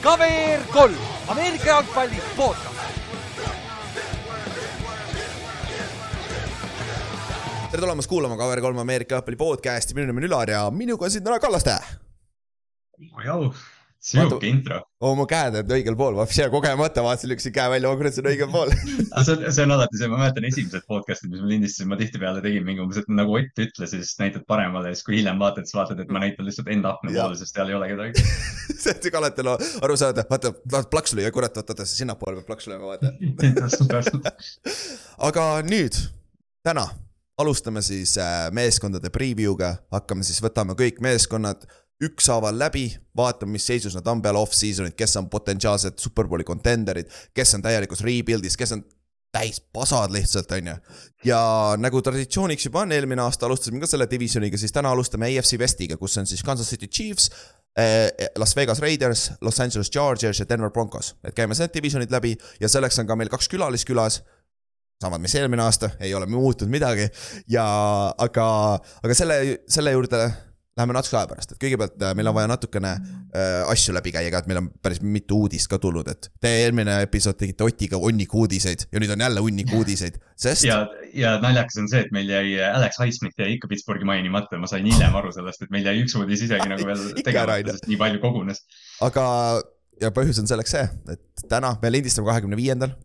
KVR kolm, Ameerika jalgpalli podcast. tere tulemast kuulama KVR3 Ameerika jalgpalli podcast'i, minu nimi on Ülar ja minuga on siin täna Kallaste. Vau, sihuke intro. oma käed on õigel pool, ma ise kogemata vaatasin, lükkasin käe välja, ma kurat, see on õigel pool. see on, see on alati see, ma mäletan esimesed podcast'id, mis ma lindistasin, ma tihtipeale tegin mingi umbes, et nagu Ott ütles ja siis näitad paremale ja siis, kui hiljem vaatad, siis vaatad, et ma näitan lihtsalt enda Jah. poole, sest seal ei ole kedagi. see on siuke alati no, aru saada, vaata, vaata plaks lüüa, kurat, vaata, vaata sinnapoole peab plaks lööma, vaata. aga nüüd, täna alustame siis äh, meeskondade preview'ga, hakkame siis, võtame kõik meeskonnad ükshaaval läbi, vaatame, mis seisus nad on peale off-season'it, kes on potentsiaalsed superbowli contender'id, kes on täielikus rebuild'is, kes on täis pasad lihtsalt, on ju. ja nagu traditsiooniks juba on, eelmine aasta alustasime ka selle divisioniga, siis täna alustame AFC Westiga, kus on siis Kansas City Chiefs, Las Vegas Raiders, Los Angeles Chargers ja Denver Broncos, et käime need divisionid läbi ja selleks on ka meil kaks külalist külas samad, mis eelmine aasta, ei ole muutunud midagi. Ja aga, aga selle, selle juurde läheme natuke aja pärast, et kõigepealt äh, meil on vaja natukene äh, asju läbi käia ka, et meil on päris mitu uudist ka tulnud, et te eelmine episood tegite Otiga hunniku uudiseid ja nüüd on jälle hunniku uudiseid, sest ja, ja naljakas on see, et meil jäi Alex Highsmith jäi ikka Pittsburghi mainimata, ma sain hiljem aru sellest, et meil jäi üks uudis isegi nagu veel tegemata, sest nii palju kogunes. aga, ja põhjus on selleks see, et täna me lindistame kahekümne viiendal.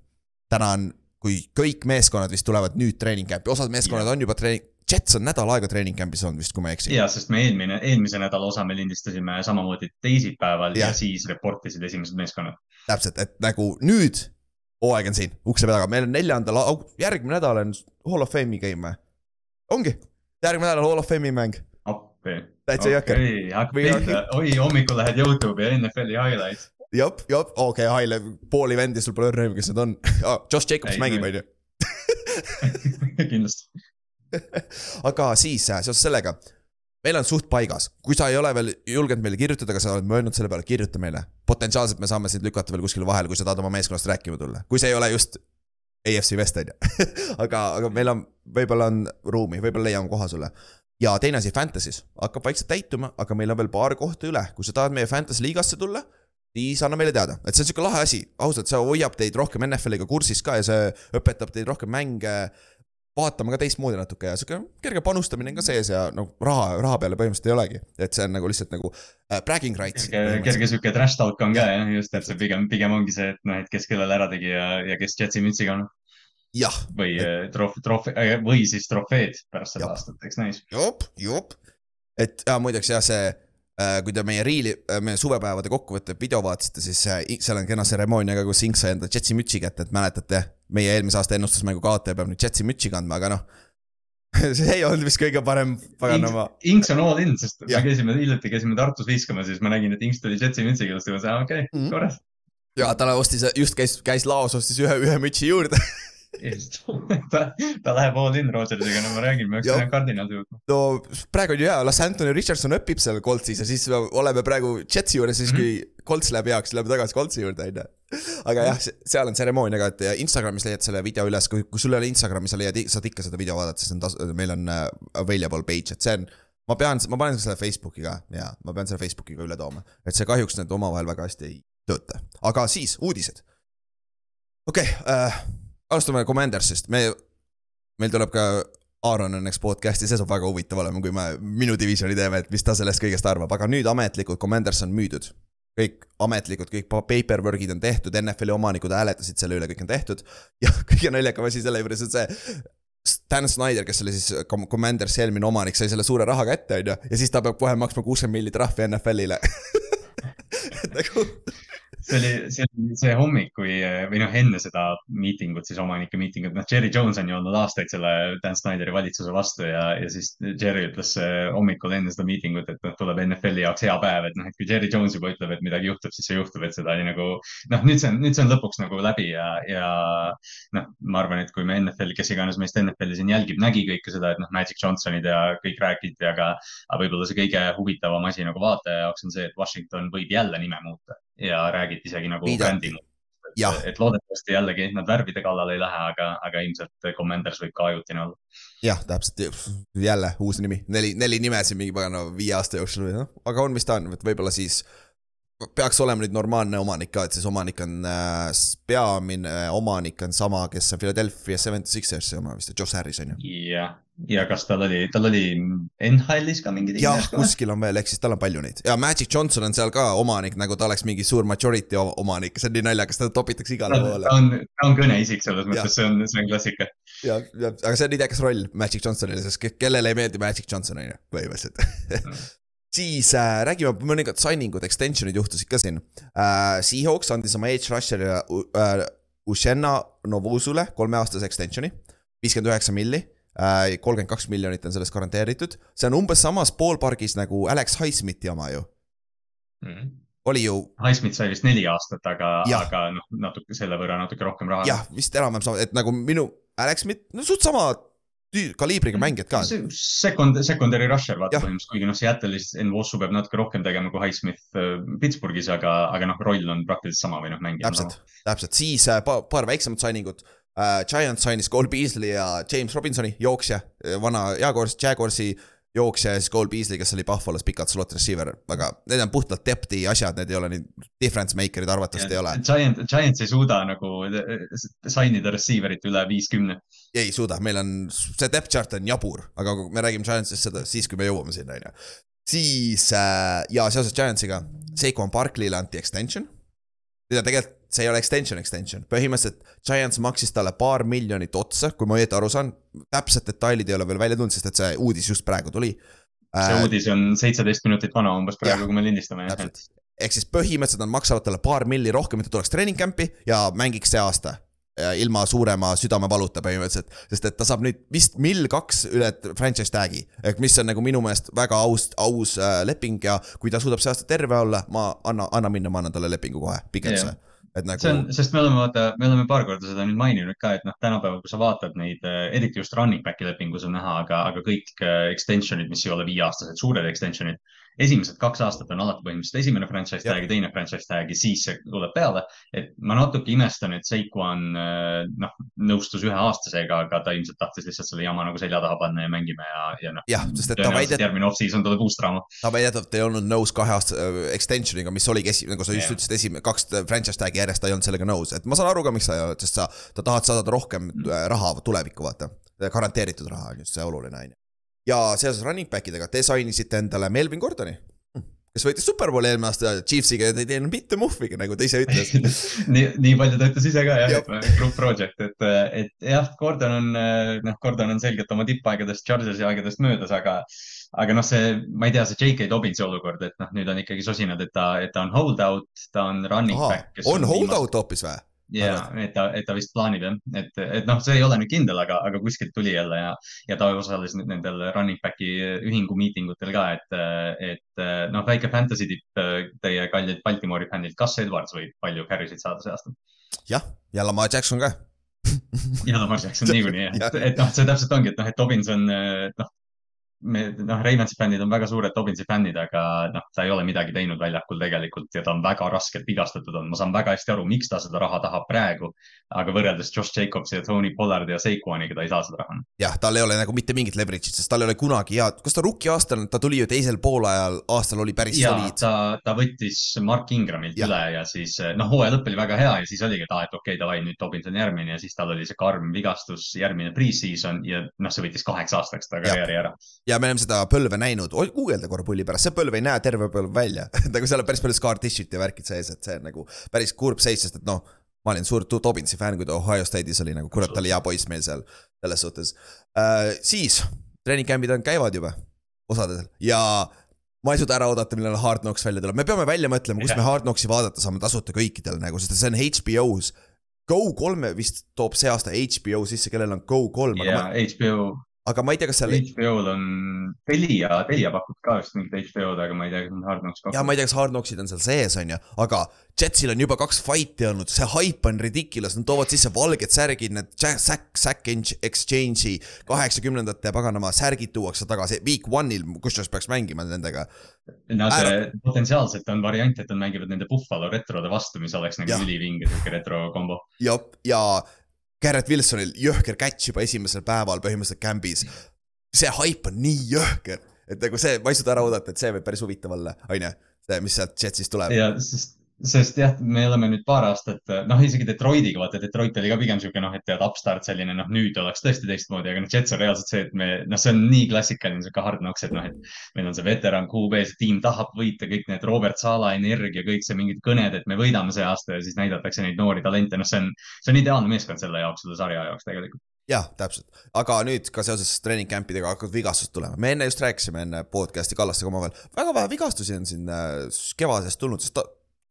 täna on, kui kõik meeskonnad vist tulevad nüüd treening camp'i, osad meeskonnad on juba treening, Jets on nädal aega treening camp'is olnud vist, kui ma ei eksi. ja sest me eelmine, eelmise nädala osa me lindistasime samamoodi teisipäeval ja, Jah. ja siis reportisid esimesed meeskonnad. täpselt, et nagu nüüd hooaeg on siin ukse peal taga, meil on neljandal, järgmine nädal on Hall of Fame'i game või? ongi, järgmine nädal Hall of Fame'i mäng. appi. Täitsa jõhker. hakkab Või- pihta, oi hommikul lähed Youtube'i ja NFL-i highlights. jop, jop, okei okay,, Haile, pooli vendi, sul pole õrna aimu, kes need on ah,. Josh Jacobs Ei, mängib, no- on ju. kindlasti. aga siis äh, seoses sellega, meil on suht paigas, kui sa ei ole veel julgenud meile kirjutada, aga sa oled mõelnud selle peale, kirjuta meile. potentsiaalselt me saame sind lükata veel kuskile vahele, kui sa tahad oma meeskonnast rääkima tulla, kui see ei ole just AFC West on ju. aga, aga meil on, võib-olla on ruumi, võib-olla leiame koha sulle. ja teine asi, Fantasy's hakkab vaikselt täituma, aga meil on veel paar kohta üle, kui sa tahad meie Fantasy liigasse tulla siis anna meile teada, et see on siuke lahe asi, ausalt, see hoiab teid rohkem NFL-iga kursis ka ja see õpetab teid rohkem mänge vaatama ka teistmoodi natuke ja sihuke kerge panustamine on ka sees ja noh, raha, raha peale põhimõtteliselt ei olegi, et see on nagu lihtsalt nagu äh, bragging rights. kerge, kerge sihuke trash talk on ka jah, just, et see pigem, pigem ongi see, et noh, et kes kellele ära tegi ja, ja kes Jetsi mütsiga on jah, või eh, trof-, trof-, või siis trofeed pärast seda aastat, eks näis. jop, jop. et ja muideks jah, see äh, kui te meie riili, meie suvepäevade kokkuvõtte video vaatasite, siis äh, seal on kena tseremoonia ka, kus Inks sai enda Jetsi mütsi kätte, et mäletate, meie eelmise aasta ennustusmängu kaotaja peab nüüd Jetsi mütsi kandma, aga noh. see ei olnud vist kõige parem paganama. Inks on all in, sest Jah. me käisime hiljuti käisime Tartus viskamas, siis ma nägin, et Inks tuli Jetsi mütsiga, siis ma mõtlesin, okei okay,, korras. ja ta ostis, just käis, käis laos, ostis ühe, ühe mütsi juurde. ta, ta läheb all in Rodgersiga, no ma räägin, me pidanud kardinali jõudma. no praegu on ju hea, las Anthony Richardson õpib seal Coltsis ja siis oleme praegu Jetsi juures, siis kui Colts läheb heaks, läheme tagasi Coltsi juurde, on ju. aga jah, seal on tseremoonia ka, et Instagramis leiad selle video üles, kui, kui sul ei ole Instagrami, sa leiad, saad ikka seda video vaadata, siis on tas-, meil on äh, available page, et see on ma pean, ma panen selle Facebooki ka ja ma pean selle Facebooki ka üle tooma, et see kahjuks need omavahel väga hästi ei tööta, aga siis uudised. okei okay, äh,, alustame Commandersist, me, meil tuleb ka Aaron on eks podcast'i, see saab väga huvitav olema, kui me minu divisioni teeme, et mis ta sellest kõigest arvab, aga nüüd ametlikult Commanders on müüdud. kõik ametlikud, kõik pa- paperwork'id on tehtud, NFL-i omanikud hääletasid selle üle, kõik on tehtud ja kõige naljakam asi selle juures on see. Stan Snyder, kes oli siis Com- Commandersi eelmine omanik, sai selle suure raha kätte, on ju, ja siis ta peab kohe maksma kuuskümmend milli trahvi NFL-ile. nagu see oli, see oli see hommik, kui või noh, enne seda miitingut, siis omanike miitingut, noh, Jerry Jones on ju olnud aastaid selle Dan Snyderi valitsuse vastu ja, ja siis Jerry ütles äh, hommikul enne seda miitingut, et noh, tuleb NFL-i jaoks hea päev, et noh, et kui Jerry Jones juba ütleb, et midagi juhtub, siis see juhtub, et seda oli nagu noh, nüüd see on, nüüd see on lõpuks nagu läbi ja, ja noh, ma arvan, et kui me NFL-i, kes iganes meist NFL-i siin jälgib, nägi kõike seda, et noh, Magic Johnsonid ja kõik räägiti, aga aga võib-olla see kõige huvitavam asi nagu vaataja jaoks on see, et Washington võib jälle nime muuta ja räägiti isegi nagu brändi muutmisest, et loodetavasti jällegi nad värvide kallale ei lähe, aga, aga ilmselt Commanders võib ka ajutine olla. jah, täpselt, jälle uus nimi, neli, neli nime siin mingi pagana viie aasta jooksul või noh, aga on, mis ta on, et võib-olla siis peaks olema nüüd normaalne omanik ka, et siis omanik on äh,, peamine omanik on sama, kes on Philadelphia Seventy Sixersi oma vist, Josh Harris on ju. jah, ja kas tal oli, tal oli NHL-is ka mingi jah, kuskil on veel, ehk siis tal on palju neid ja Magic Johnson on seal ka omanik, nagu ta oleks mingi suur majority omanik, see on nii naljakas, teda topitakse igale poole. ta on, ta on kõneisik selles mõttes, see on, see on klassika. ja, ja, aga see on idekas roll Magic Johnsonile, sest kellele ei meeldi Magic Johnson on ju, põhimõtteliselt siis äh, räägime mõningad signing ud, extension'id juhtusid ka siin äh,. Seahawks andis oma edge rusher'i äh, Ushenna Novusule kolmeaastase extension'i, viiskümmend üheksa milli. Kolmkümmend kaks miljonit on sellest garanteeritud, see on umbes samas ballpark'is nagu Alex Highsmithi oma ju mm. -hmm oli ju. Highsmith sai vist neli aastat, aga, aga noh, natuke selle võrra natuke rohkem raha. jah, vist enam-vähem sama, et nagu minu Alex Smith, no suht sama kaliibriga mängijad ka. Second, secondary rusher vaata põhimõtteliselt, kuigi noh, Seattle'is Nvossu peab natuke rohkem tegema kui Highsmith äh, Pittsburghis, aga, aga noh, roll on praktiliselt sama või noh, mängija. täpselt täpselt, siis äh, paar, paar väiksemat signing ut uh,. Giants sainis Cole Beasley ja James Robinsoni, jooksja, vana Jaguars, Jaguarsi jooksja ja siis Cole Beasley, kes oli Buffalo's pikalt slot receiver, aga need on puhtalt depth'i asjad, need ei ole nii difference maker'id arvatavasti ei ole. Giant, Giants ei suuda nagu sign ida receiver'it üle viiskümne. ei suuda, meil on, see depth chart on jabur, aga me räägime Giantsist seda siis, kui me jõuame sinna, on ju. siis äh, ja seoses Giantsiga, Seikon Barkley'le anti extension. mida tegelikult see ei ole extension, extension, põhimõtteliselt Giants maksis talle paar miljonit otsa, kui ma õieti aru saan. täpsed detailid ei ole veel välja tulnud, sest et see uudis just praegu tuli. see äh, uudis on seitseteist minutit vana umbes praegu, kui me lindistame. ehk siis põhimõtteliselt nad maksavad talle paar milli rohkem, et ta tuleks treening camp'i ja mängiks see aasta ilma suurema südamevaluta põhimõtteliselt, sest et ta saab nüüd vist mill kaks üle franchise tag'i. ehk mis on nagu minu meelest väga aus, aus äh, leping ja kui ta suudab see aasta terve olla, ma anna, anna minna, ma annan talle lepingu kohe, pikenduse yeah et nagu. see on, sest me oleme vaata, me oleme paar korda seda nüüd maininud ka, et noh, tänapäeval, kui sa vaatad neid, äh, eriti just running back'i lepingus on näha, aga, aga kõik äh, extension'id, mis ei ole viieaastased, suured extension'id esimesed kaks aastat on alati põhimõtteliselt esimene franchise tag ja teine franchise tag ja siis see tuleb peale. et ma natuke imestan, et Seikuan äh, noh, nõustus üheaastasega, aga ta ilmselt tahtis lihtsalt selle jama nagu selja taha panna ja mängime ja, ja noh. jah, sest et ta väidet-. järgmine off-season tuleb uus draama. ta väidetavalt ei olnud nõus kahe aasta äh, extension'iga, mis oligi esi-, nagu sa just yeah. ütlesid, esimene, kaks franchise tag'i järjest ta ei olnud sellega nõus, et ma saan aru ka, miks sa, sest sa, ta tahad saada rohkem mm. raha tulevikku, vaata. garanteeritud raha on just see oluline, on ju ja seoses running back idega te signisite endale Melvin Gordoni kes võitis superbowli eelmine aasta Chiefsiga ja ta ei teinud mitte muhviga, nagu ta ise ütles nii, nii palju ta ütles ise ka jah, et group project, et, et jah, Gordon on, noh, Gordon on selgelt oma tippaegadest, Chargersi aegadest möödas, aga aga noh, see, ma ei tea, see J.K. Dobbinsi olukord, et noh, nüüd on ikkagi sosinad, et ta, et ta on hold out, ta on running Aha, back. on, on hold out hoopis või? Ja, et ta, et ta vist plaanib jah, et, et noh, see ei ole nüüd kindel, aga, aga kuskilt tuli jälle ja, ja ta osales nüüd nendel running back'i ühingu miitingutel ka, et, et noh, väike fantasy tipp teie kallilt Baltimoori fännilt, kas Edwards võib palju carry sid saada see aasta? jah, ja Lamar Jackson ka. Ja Lamar Jackson niikuinii, et, et noh, see täpselt ongi, et noh, et Dobbins on noh me, noh, Ravensi fännid on väga suured Dobbinsi fännid, aga noh, ta ei ole midagi teinud väljakul tegelikult ja ta on väga raskelt vigastatud olnud. ma saan väga hästi aru, miks ta seda raha tahab praegu, aga võrreldes Josh Jacobsi ja Tony Pollardi ja Saquoniga ta ei saa seda raha. jah, tal ei ole nagu mitte mingit leverage'it, sest tal ei ole kunagi head, kas ta rookie aastal, ta tuli ju teisel poolajal, aastal oli päris soliid. ta, ta võttis Mark Ingramilt ja. üle ja siis noh, hooaja lõpp oli väga hea ja siis oligi, et aa, et okei okay,, davai, nüüd Dobbins on järgmine ja siis tal oli see karm vigastus, järgmine pre-season ja noh, see võttis kaheks aastaks ta karjääri ära. ja ja me oleme seda põlve näinud, guugelda korra pulli pärast, see põlv ei näe terve põlv välja nagu seal on päris palju scar tissue'it ja värkid sees, et see on nagu päris kurb seis, sest et noh. ma olin suur Dobbinsi fänn, kui ta Ohio State'is oli nagu kurat, ta oli hea poiss meil seal selles suhtes uh,. siis treening camp'id on, käivad juba osadel ja ma ei suuda ära oodata, millal Hard Knocks välja tuleb, me peame välja mõtlema, kus yeah. me Hard Knocksi vaadata saame tasuta kõikidel nagu, sest see on HBO-s. Go kolme vist toob see aasta HBO sisse, kellel on Go kolm. jaa, HBO aga ma ei tea, kas seal. HBO-l on Telia, Telia pakub ka vist mingit HBO-d, aga ma ei tea, kas on Hard Knocks pakub. ja ma ei tea, kas Hard Knocksid on seal sees, on ju, aga Jetsil on juba kaks fight'i olnud, see hype on ridiculous, nad toovad sisse valged särgid, need Sack, Sack Exchange'i kaheksakümnendate paganama särgid tuuakse tagasi, week one'il, kusjuures peaks mängima nendega. Nad Ära... potentsiaalselt on variant, et nad mängivad nende Buffalo retrode vastu, mis oleks nagu ülivinge sihuke retro kombo. jah, ja Garrett Wilsonil jõhker catch juba esimesel päeval põhimõtteliselt camp'is. see hype on nii jõhker, et nagu see, ma ei suuda ära oodata, et see võib päris huvitav olla, on ju. see, mis sealt Jetsist tuleb. ja, sest sest jah, me oleme nüüd paar aastat, noh, isegi Detroitiga, vaata Detroit oli ka pigem sihuke noh, et tead, upstart selline, noh, nüüd oleks tõesti teistmoodi, aga noh, Jets on reaalselt see, et me, noh, see on nii klassikaline sihuke hard knocks, et noh, et meil on see veteran QB, see tiim tahab võita, kõik need Robert Sala energia, kõik see mingid kõned, et me võidame see aasta ja siis näidatakse neid noori talente, noh, see on, see on ideaalne meeskond selle jaoks, selle sarja jaoks tegelikult. Jah, täpselt, aga nüüd ka seoses treening camp idega hakkavad vigastused tulema, me enne just rääkisime enne podcast'i Kallastega omavahel, väga vähe vigastusi on siin äh, kevadest tulnud, sest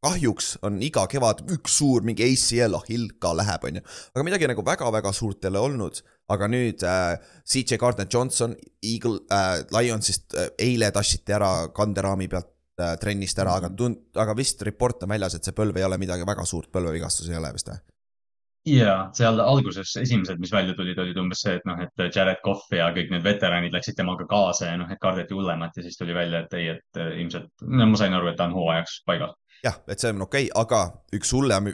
kahjuks on iga kevad üks suur mingi ACL ahill ka läheb, on ju. aga midagi nagu väga-väga suurt ei ole olnud. aga nüüd äh, CJ Gardner Johnson, Eagle äh,, Lionsist äh, eile tassiti ära kanderaami pealt äh, trennist ära, aga tund-, aga vist report on väljas, et see põlv ei ole midagi väga suurt, põlvevigastus ei ole vist või? ja seal alguses esimesed, mis välja tulid, olid umbes see, et noh, et Jared Cough ja kõik need veteranid läksid temaga kaasa ja noh, et kardeti hullemat ja siis tuli välja, et ei, et ilmselt, no ma sain aru, et ta on hooajaks paigas jah, et see on okei okay,, aga üks hullem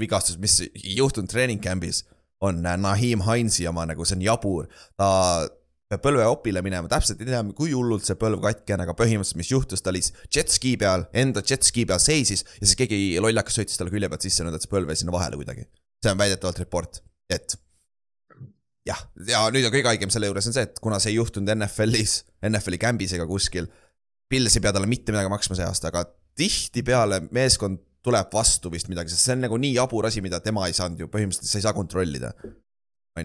vigastus, mis ei juhtunud treening camp'is, on äh, Nahim Heinzi oma nagu, see on jabur. ta peab põlveopile minema, täpselt ei tea, kui hullult see põlv katki on, aga põhimõtteliselt, mis juhtus, ta oli jetski peal, enda jetski peal seisis ja siis keegi lollakas sõitis talle külje pealt sisse nõnda, et see põlv jäi sinna vahele kuidagi. see on väidetavalt report, et jah, ja nüüd on kõige haigem selle juures on see, et kuna see ei juhtunud NFL-is, NFL-i camp'is ega kuskil, Pils ei pea talle mitte midagi maksma see aasta, aga tihtipeale meeskond tuleb vastu vist midagi, sest see on nagu nii jabur asi, mida tema ei saanud ju põhimõtteliselt, sa ei saa kontrollida.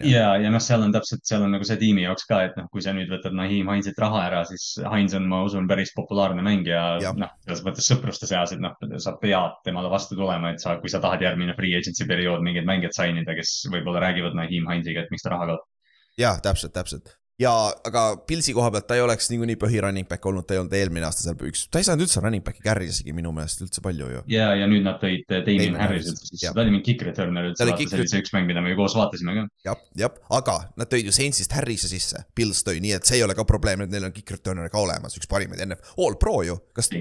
ja, ja noh, seal on täpselt, seal on nagu see tiimi jaoks ka, et noh, kui sa nüüd võtad Nahim Heinzilt raha ära, siis Heinz on, ma usun, päris populaarne mängija. noh, selles mõttes sõpruste seas, et noh, sa pead temale vastu tulema, et sa, kui sa tahad järgmine free agency periood mingeid mängijaid sign ida, kes võib-olla räägivad Nahim Heinziga, et miks ta raha kaotab. jah, täpselt, täpselt ja, aga Pilsi koha pealt ta ei oleks niikuinii põhi running back olnud, ta ei olnud eelmine aasta seal üks, ta ei saanud üldse running back'i carry isegi minu meelest üldse palju ju. ja, ja nüüd nad tõid Damien Harris'it, siis ta oli mingi kick returner üldse, vaata see oli see üks mäng, mida me ju koos vaatasime ka. jah, jah, aga nad tõid ju Saintsist Harris'e sisse, Pils tõi, nii et see ei ole ka probleem, et neil on kick returner ka olemas, üks parimaid NF, all pro ju, kas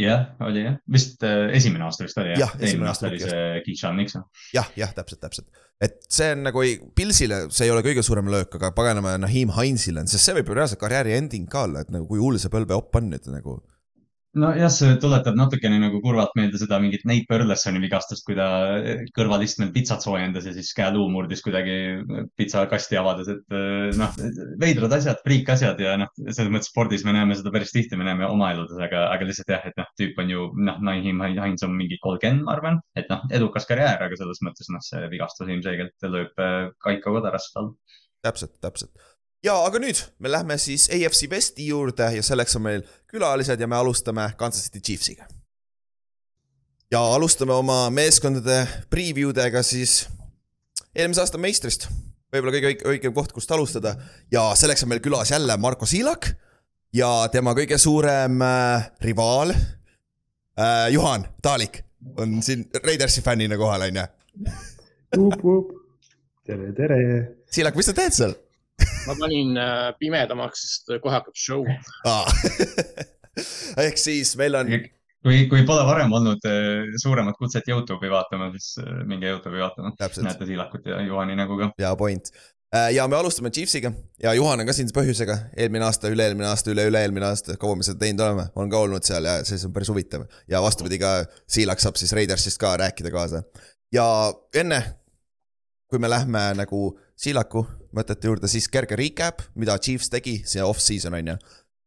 jah, oli jah, vist äh, esimene aasta vist oli jah? jah, esimene aasta oli see Keyshawn Nixon. jah, jah, täpselt, täpselt. et see on nagu, Pilsile see ei ole kõige suurem löök, aga paganama Nahim Heinzile on, sest see võib ju reaalselt karjääri ending ka olla, et nagu kui hull see põlveopp on nüüd nagu nojah, see tuletab natukene nagu kurvalt meelde seda mingit Nate Burlesoni vigastust, kui ta kõrvalistmel pitsat soojendas ja siis käeluu murdis kuidagi pitsakasti avades, et eh, noh, veidrad asjad, friikasjad ja noh, selles mõttes spordis me näeme seda päris tihti, me näeme oma eludes, aga, aga lihtsalt jah, et noh, tüüp on ju noh, Naim Heinz on mingi kolmkümmend, ma arvan, et noh, edukas karjäär, aga selles mõttes noh, see vigastus ilmselgelt lööb eh, kaika kodarast all. täpselt, täpselt ja aga nüüd me lähme siis AFC Westi juurde ja selleks on meil külalised ja me alustame Kansas City Chiefsiga. ja alustame oma meeskondade preview dega siis eelmise aasta meistrist. võib-olla kõige õigem, õigem koht, kust alustada ja selleks on meil külas jälle Marko Siilak ja tema kõige suurem äh, rivaal äh, Juhan Taalik on siin Raidersi fännina kohal, on ju. tere, tere. Siilak, mis sa teed seal? Ma panin äh, pimedamaks, sest kohe hakkab show ah. ehk siis meil on. kui, kui pole varem olnud äh, suuremat kutset Youtube'i vaatama, siis äh, minge Youtube'i vaatama. näete Siilakut ja Juhani nägu ka. hea point ja me alustame Chiefsiga ja Juhan on ka siin põhjusega, eelmine aasta, üle-eelmine aasta, üle-üle-eelmine aasta, kaua me seda teinud oleme, on ka olnud seal ja see on päris huvitav. ja vastupidi ka, Siilak saab siis Raidersist ka rääkida kaasa. ja enne, kui me lähme nagu Siilaku mõtete juurde, siis kerge recap, mida Chiefs tegi, see off-season on ju.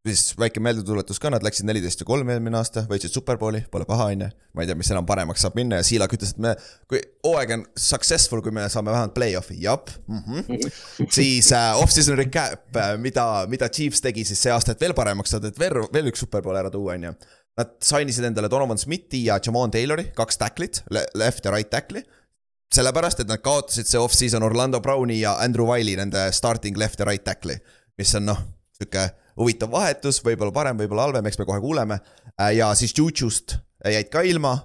siis väike meeldetuletus ka, nad läksid neliteist ja kolm eelmine aasta, võitsid superbowli, pole paha, on ju. ma ei tea, mis enam paremaks saab minna ja Siilak ütles, et me, kui hooaeg on successful, kui me saame vähemalt play-off'i, jap mm. -hmm. siis äh, off-season recap, äh, mida, mida Chiefs tegi siis see aasta, et veel paremaks saada, et veel, veel üks superbowl ära tuua, on ju. Nad sign isid endale Donovan Smithi ja Jamon Taylori, kaks tacklit, left ja right tackli sellepärast, et nad kaotasid see off-season Orlando Browni ja Andrew Wiley nende starting left ja right tackle'i. mis on noh, sihuke huvitav vahetus, võib-olla parem, võib-olla halvem, eks me kohe kuuleme. ja siis Juju'st jäid ka ilma,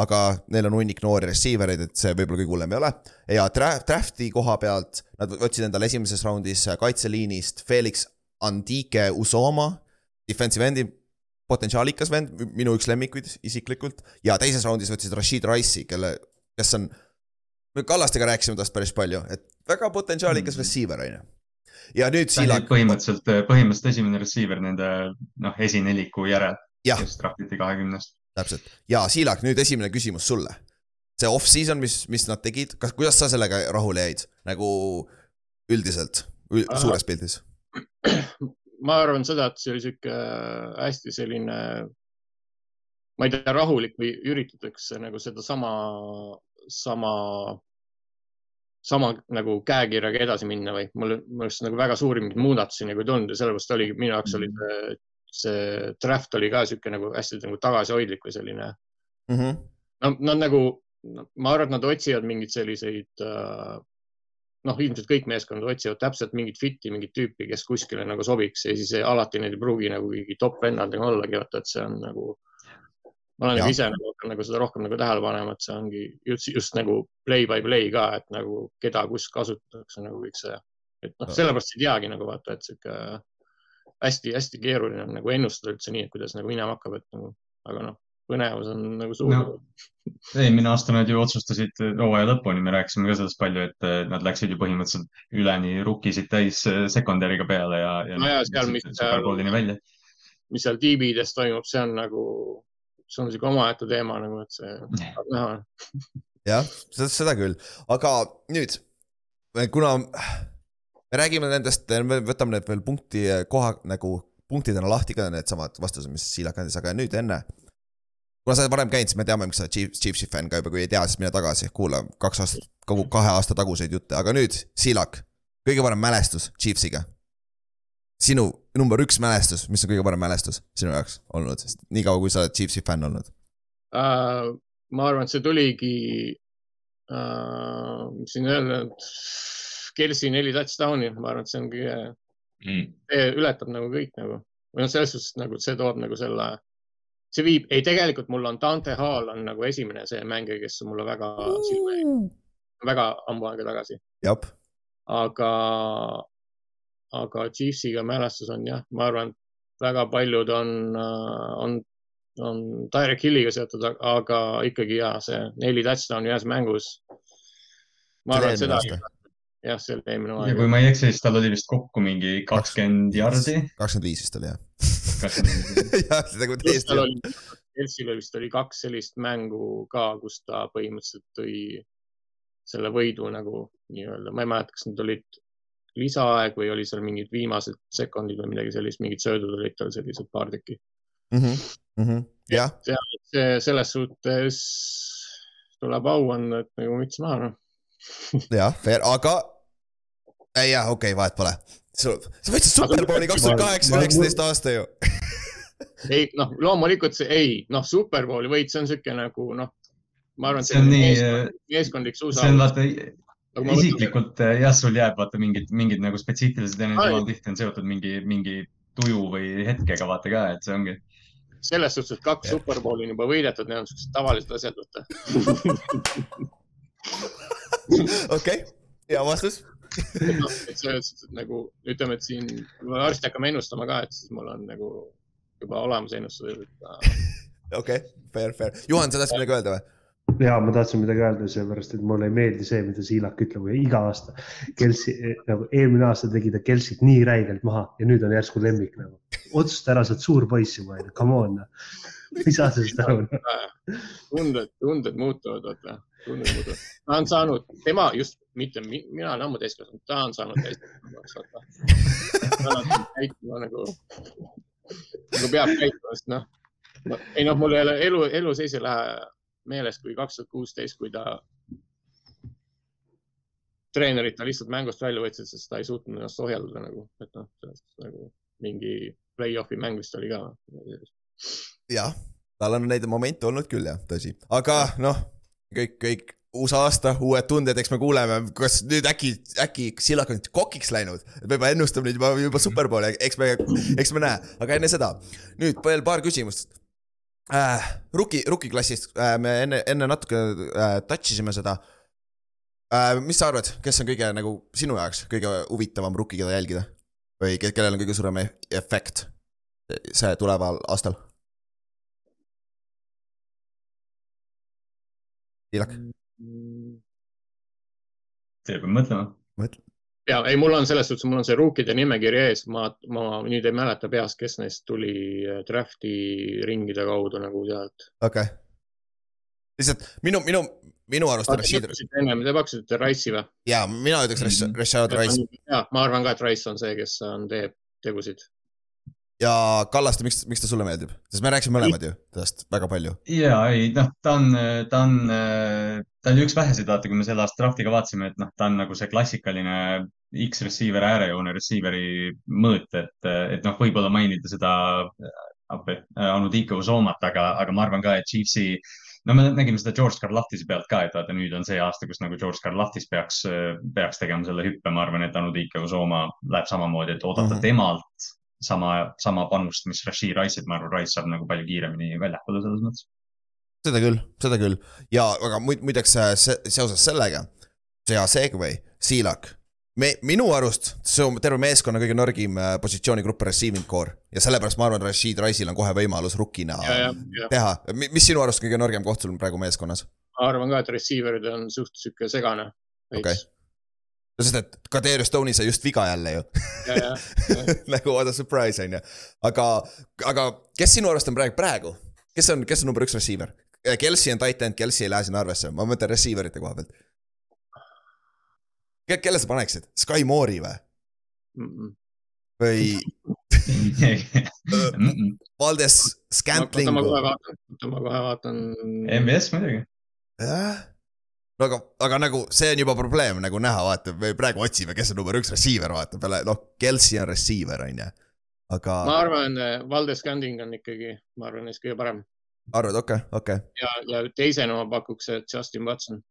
aga neil on hunnik noori receiver eid, et see võib-olla kõige hullem ei ole. ja draft, draft'i koha pealt nad võtsid endale esimeses raundis kaitseliinist Felix Andike Usoma, defensive end'i potentsiaalikas vend, minu üks lemmikuid isiklikult ja teises raundis võtsid Rashid Rice'i, kelle, kes on, me Kallastega rääkisime tast päris palju, et väga potentsiaalikas Mm. receiver on ju. ja nüüd ta oli Siilak, põhimõtteliselt, põhimõtteliselt esimene receiver nende noh, esineliku järel, kes draftiti kahekümnest. täpselt ja Siilak, nüüd esimene küsimus sulle. see off-season, mis, mis nad tegid, kas, kuidas sa sellega rahule jäid, nagu üldiselt, Aha. suures pildis? ma arvan seda, et see oli sihuke hästi selline, ma ei tea, rahulik või üritatakse nagu sedasama, sama, sama nagu käekirjaga edasi minna või mul, mul arust nagu väga suuri mingeid muudatusi nagu ei tulnud ja sellepärast oligi minu jaoks oli see, see draft oli ka sihuke nagu hästi nagu tagasihoidlik või selline Mhm. no nad nagu, ma arvan, et nad otsivad mingeid selliseid äh, noh, ilmselt kõik meeskonnad otsivad täpselt mingit fit'i, mingit tüüpi, kes kuskile nagu sobiks ja siis alati need ei pruugi nagu mingi top vennadega ollagi, vaata, et see on nagu. Ma olen nagu ise nagu, nagu seda rohkem nagu tähele panema, et see ongi just, just nagu play by play ka, et nagu keda kus kasutatakse nagu kõik see. et noh, sellepärast ei teagi nagu vaata, et sihuke hästi-hästi keeruline on nagu ennustada üldse nii, et kuidas nagu minema hakkab, et nagu, aga noh, põnevus on nagu suur No. eelmine aasta nad ju otsustasid hooaja lõpuni, me rääkisime ka sellest palju, et eh, nad läksid ju põhimõtteliselt üleni rukkisid täis eh, secondary' peale ja, ja No ja seal, mis seal- mis seal DB-des toimub, see on nagu, see on sihuke omaette teema nagu, et see tahab näha. jah, seda, seda küll, aga nüüd, kuna me räägime nendest, me võtame need veel punkti koha nagu punktidena lahti ka needsamad vastused, mis Siilak andis, aga nüüd enne. kuna sa oled varem käinud, siis me teame, miks sa oled Chiefs, Chiefsi fänn ka juba, kui ei tea, siis mine tagasi, kuula kaks aastat, kogu kahe aasta taguseid jutte, aga nüüd Siilak, kõige parem mälestus Chiefsiga. Sinu number üks mälestus, mis on kõige parem mälestus sinu jaoks olnud, niikaua kui sa oled Chiefsi fänn olnud? Uh, ma arvan, et see tuligi uh,, mis siin öelda, Kelsi neli touchdown'i, ma arvan, et see on kõige, see ületab nagu kõik nagu. Või noh, selles suhtes nagu, et see toob nagu selle, see viib, ei tegelikult mul on Dante Hall on nagu esimene see mängija, kes mulle väga silma jäi, väga ammu aega tagasi, aga, aga Chiefsiga mälestus on jah, ma arvan, väga paljud on, on, on Direct Hilliga seotud, aga ikkagi ja see neli touchdown'i ühes mängus. ma arvan, et seda, jah, see oli eelmine ja aeg kui. ma ei eksi, siis tal oli vist kokku mingi kakskümmend jardi. kakskümmend viis vist oli jah. jah, nagu pluss täiesti Chelsea'l vist oli kaks sellist mängu ka, kus ta põhimõtteliselt tõi selle võidu nagu nii-öelda, ma ei mäleta, kas need olid lisaaeg või oli seal mingid viimased sekundid või midagi sellist, mingid söödud olid tal sellised paar tükki. Mhm, jah, see selles suhtes tuleb au anda, et nagu müts maha noh. jah, fair, aga. ei jah, okei okay,, vahet pole. sa võtsid Superbowli kaks tuhat kaheksa, üheksateist aasta ju. ei noh, loomulikult see ei, noh, Superbowli võit, see on siuke nagu noh, ma arvan, see on nii, meeskondlik suusa see on. vaata isiklikult eh, jah, sul jääb vaata mingid, mingid nagu spetsiifilised eneseteemad tihti on seotud mingi, mingi tuju või hetkega vaata ka, et see ongi. selles suhtes, et kaks. Superbowli on juba võidetud, need on siuksed tavalised asjad, vaata. okei, hea vastus. et selles suhtes, et nagu ütleme, et siin, kui me varsti hakkame ennustama ka, et siis mul on nagu juba olemas ennustused, et okei, fair, fair. Juhan, sa tahtsid midagi öelda või? Ja ma tahtsin midagi öelda, sellepärast et mulle ei meeldi see, mida Siilak ütleb iga aasta. Kelsi, nagu eelmine aasta tegi ta Kelsit nii räigelt maha ja nüüd on järsku lemmik nagu. otsusta ära, sa oled suur poiss juba, come on. ma ei saa sellest aru. tunded, tunded muutuvad, vaata, tunded muutuvad. ta on saanud, tema just, mitte mi- mina olen ammu täiskasvanud, ta on saanud täiskasvanuks, vaata. ta on käituma nagu, nagu peab käituma, sest noh, ei noh, mul ei ole elu, elu sees ei lähe meelest, kui kaks tuhat kuusteist, kui ta treenerid ta lihtsalt mängust välja võtsid, sest ta ei suutnud ennast ohjeldada nagu, et noh, nagu mingi play-off'i mäng vist oli ka. jah, tal on neid momente olnud küll jah, tõsi, aga noh, kõik, kõik uus aasta, uued tunded, eks me kuuleme, kas nüüd äkki, äkki Sillak on kokiks läinud. me juba ennustame nüüd juba, juba superbowli, eks me, eks me näe, aga enne seda, nüüd veel paar küsimust äh,. Rookie, rookie klassist äh, me enne, enne natuke äh, touch isime seda äh,. mis sa arvad, kes on kõige nagu sinu jaoks kõige huvitavam rookie, keda jälgida? või ke- kellel on kõige suurem e- efekt see tuleval aastal? Sillak, see peab mõtlema. Ja ei, mul on selles suhtes, mul on see ruukide nimekiri ees, ma, ma nüüd ei mäleta peast, kes neist tuli äh, draft'i ringide kaudu nagu sealt. okei okay.. lihtsalt minu, minu, minu arust on ennem te pakkusite Rice'i või? jaa, mina ütleks Rash- Mhm. Rashad Rice ja ma arvan ka, et Rice on see, kes on, teeb tegusid. ja Kallaste, miks, miks ta sulle meeldib? sest me rääkisime mõlemad ju temast väga palju. ja ei, noh, ta on, ta on, ta oli üks väheseid, vaata, kui me selle aasta draftiga vaatasime, et noh, ta on nagu see klassikaline X-receiver, äärejoone receiver'i mõõt, et, et noh, võib-olla mainida seda appi, Anudike Usomat, aga, aga ma arvan ka, et Chiefsi no me nägime seda George Karlahtise pealt ka, et vaata nüüd on see aasta, kus nagu George Karlahtis peaks, peaks tegema selle hüppe, ma arvan, et Anudike Usoma läheb samamoodi, et oodata mm. -hmm. temalt sama, sama panust, mis Rashid Rice'ilt, ma arvan, Rice saab nagu palju kiiremini väljakule selles mõttes. seda küll, seda küll ja aga muid- muideks äh, se, seoses sellega, see hea segway, Siilak. me, minu arust see on terve meeskonna kõige nõrgim äh, positsioonigrupp receiving core ja sellepärast ma arvan, Rashid Rice'il on kohe võimalus rukkina ja, ja, ja teha. mis sinu arust kõige nõrgem koht sul praegu meeskonnas? ma arvan ka, et receiver'id on suht sihuke segane. Okei. sest et Kadri Stone'i sai just viga jälle ju nagu what a surprise on ju. aga, aga kes sinu arust on praegu, praegu, kes on, kes on number üks receiver? Kelsey on tight end, Kelsey ei lähe sinna arvesse, ma mõtlen receiver ite koha pealt. Kelle sa paneksid, Sky Moore'i või, Mm -mm. või Valdes Scantling oota, ma kohe vaatan, oota, ma kohe vaatan. MBS muidugi. jah, no aga, aga nagu see on juba probleem nagu näha, vaata, me praegu otsime, kes on number üks receiver, vaata peale, noh, Kelsey on receiver, on ju. aga ma arvan, Valdes Scanding on ikkagi, ma arvan, neist kõige parem arvad, okei, okei, ja, ja teisena ma pakuks, et Justin Watson.